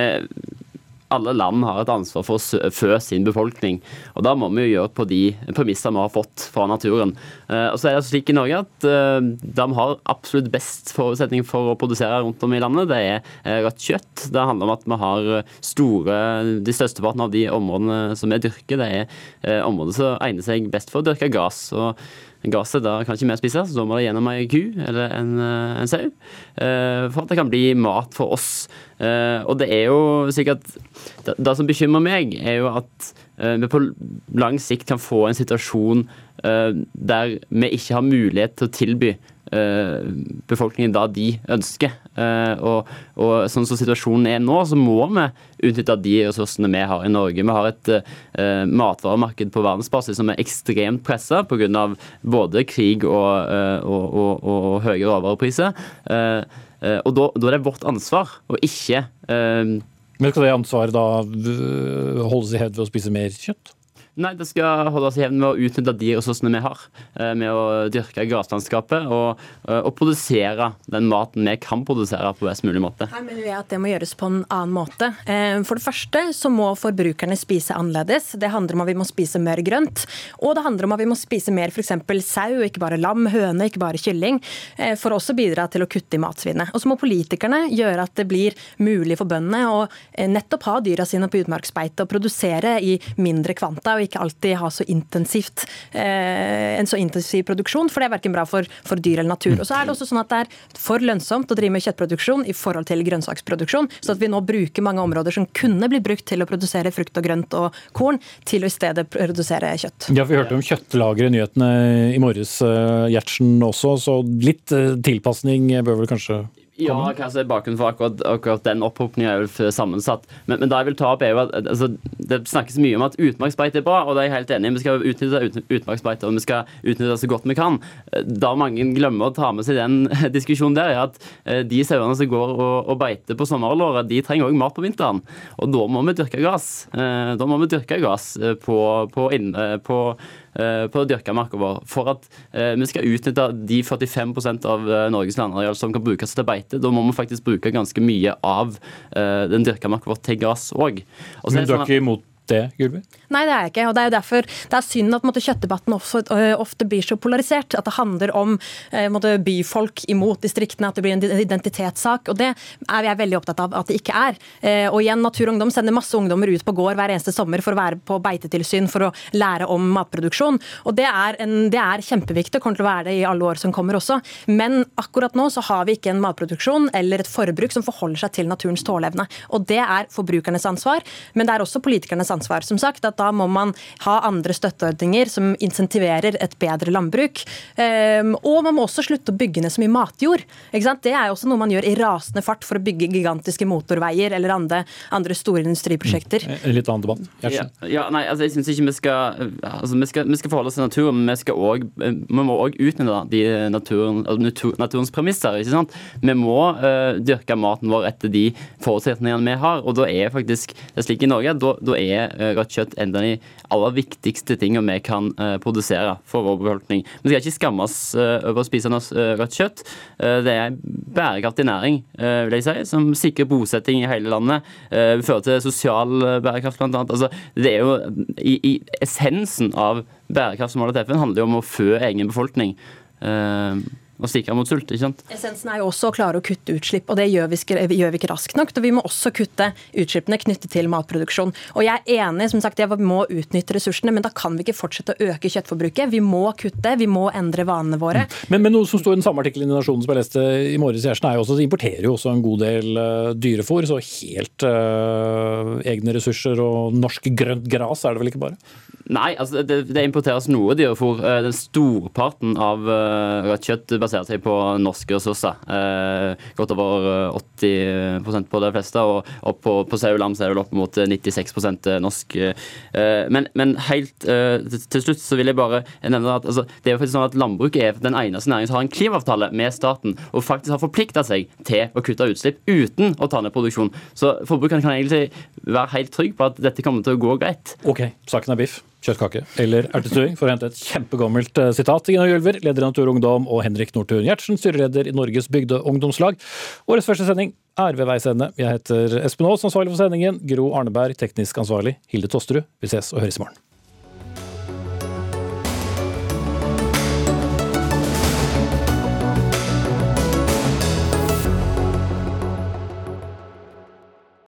alle land har et ansvar for å fø sin befolkning. og Da må vi jo gjøre på de premisser vi har fått fra naturen. Eh, og så er det slik i Norge at eh, De har absolutt best forutsetning for å produsere rundt om i landet. Det er eh, rødt kjøtt. Det handler om at vi har store De størsteparten av de områdene som vi dyrker, det er områder som egner seg best for å dyrke gass. Og Gasset da kan ikke vi spise, så da må det gjennom ei ku eller en, eh, en sau. Uh, for at det kan bli mat for oss. Uh, og det er jo sikkert det, som bekymrer meg, er jo at vi på lang sikt kan få en situasjon der vi ikke har mulighet til å tilby Eh, befolkningen da de ønsker. Eh, og, og, sånn som situasjonen er nå, så må vi utnytte de ressursene vi har i Norge. Vi har et uh, matvaremarked på verdensbasis som er ekstremt pressa pga. både krig og, uh, og, og, og høye råvarepriser. Uh, og da, er det vårt ansvar å ikke Men skal det ansvaret da holdes i hevd ved å spise mer kjøtt? Nei, det skal holde oss jevn med å utnytte de ressursene vi har. Eh, med å dyrke graslandskapet og, eh, og, produsere den maten vi kan produsere på best mulig måte. Her mener vi at det må gjøres på en annen måte. Eh, for det første så må forbrukerne spise annerledes. Det handler om at vi må spise mer grønt. Og det handler om at vi må spise mer f.eks. sau, ikke bare lam, høne, ikke bare kylling. For å også bidra til å kutte i matsvinnet. Og så må politikerne gjøre at det blir mulig for bøndene å nettopp ha dyra sine på utmarksbeite og produsere i mindre kvanta. og ikke alltid ha så intensivt, eh, en så intensiv produksjon, for det er verken bra for, for, dyr eller natur. Og så er det også sånn at det er for lønnsomt å drive med kjøttproduksjon i forhold til grønnsaksproduksjon, så at vi nå bruker mange områder som kunne blitt brukt til å produsere frukt og grønt og korn, til å i stedet produsere kjøtt. Ja, Vi hørte om kjøttlagre i nyhetene i morges, eh, Gjertsen også, så litt eh, tilpasning bør vel kanskje ja, hva er bakgrunnen for akkurat, akkurat den opphopninga er jo sammensatt. Men, men, det jeg vil ta opp er jo at altså, det snakkes mye om at utmarksbeite er bra, og det er jeg helt enig i. Vi skal utnytte utmarksbeite, og vi skal utnytte det så godt vi kan. Da mange glemmer å ta med seg den *laughs* diskusjonen der, er at eh, de sauene som går og, og beiter på sommerhalvåret, de trenger òg mat på vinteren. Og da må vi dyrke gass. Eh, da må vi dyrke gass på, på, inne, på Eh, på dyrka marka vår for at eh, vi skal utnytte de 45 av eh, Norges landareal som kan brukes til beite. Da må vi faktisk bruke ganske mye av den dyrka marka vår til gress òg. Men du er sånn ikke imot det, Gulvi? Nei, det er jeg ikke. og Det er jo derfor det er synd at måtte, kjøttdebatten ofte, ofte, blir så polarisert. At det handler om måtte, byfolk imot distriktene, at det blir en identitetssak. og Det er jeg veldig opptatt av at det ikke er. Og igjen, Natur og Ungdom sender masse ungdommer ut på gård hver eneste sommer for å være på beitetilsyn for å lære om matproduksjon. og Det er, en, det er kjempeviktig, kommer til å være det i alle år som kommer også. Men akkurat nå så har vi ikke en matproduksjon eller et forbruk som forholder seg til naturens tåleevne. Og Det er forbrukernes ansvar, men det er også politikernes ansvar. Som sagt, at Da må man ha andre støtteordninger som insentiverer et bedre landbruk. Ehm, og man må også slutte å bygge ned så mye matjord. Det er også noe man gjør i rasende fart for å bygge gigantiske motorveier eller andre, andre store industriprosjekter. Mm. Litt annen debatt. Ja, ja, nei, altså jeg synes ikke vi skal, altså vi skal, vi skal forholde oss til naturen, men vi, skal også, vi må òg utnytte de naturen, naturens premisser. ikke sant? Vi må uh, dyrke maten vår etter de forutsetningene vi har. og da er faktisk det er slik i Norge, da, da er rødt kjøtt en av de aller viktigste tingene vi kan uh, produsere for vår befolkning. Vi skal ikke skamme oss over å spise rødt kjøtt. det er bærekraftig næring, vil jeg si, som sikrer bosetting i hele landet. Vi fører til sosial bærekraft, annet. Altså, det er jo i, i essensen av bærekraftsmålet til FN handler jo om å fø egen befolkning. Og stikker mot sult. ikke sant? Essensen er jo også å klare å kutte utslipp, og det gjør vi, gjør vi ikke raskt nok. Og Vi må også kutte utslippene knyttet til matproduksjon. Og jeg er enig, som sagt, jeg må utnytte ressursene, men da kan vi ikke fortsette å øke kjøttforbruket. Vi må kutte, vi må endre vanene våre. Mm. Men, men, noe som står i den samme artikkelen i Nasjonen som jeg leste i morges, Gjersen, er jo også at de importerer jo også en god del uh, dyrefôr. Så helt uh, egne ressurser og norsk grønt gras er det vel ikke bare? Nei, altså det, det importeres noe dyrefôr. Uh, den storparten av uh, kjøtt baserer seg på norske ressurser. Eh, godt over 80 eh, på de fleste. Og, og på, på sau er det opp mot 96 eh, norsk. Eh, men, men, helt eh, til slutt så vil jeg bare nevne at altså, det er jo faktisk sånn at landbruket er den eneste næringen som har en klimaavtale med staten, og faktisk har forplikta seg til å kutte utslipp uten å ta ned produksjon. Så forbrukeren kan egentlig være helt trygg på at dette kommer til å gå greit. Ok, saken er biff kjøttkake eller ertestuing, for å hente et kjempegammelt eh, sitat. Gina Gjølver, leder i Natur og Ungdom, og Henrik Northun Gjertsen, styreleder i Norges bygdeungdomslag. Årets første sending er ved veis ende. Jeg heter Espen Aas, ansvarlig for sendingen. Gro Arneberg, teknisk ansvarlig. Hilde Tosterud. Vi ses og høres i morgen.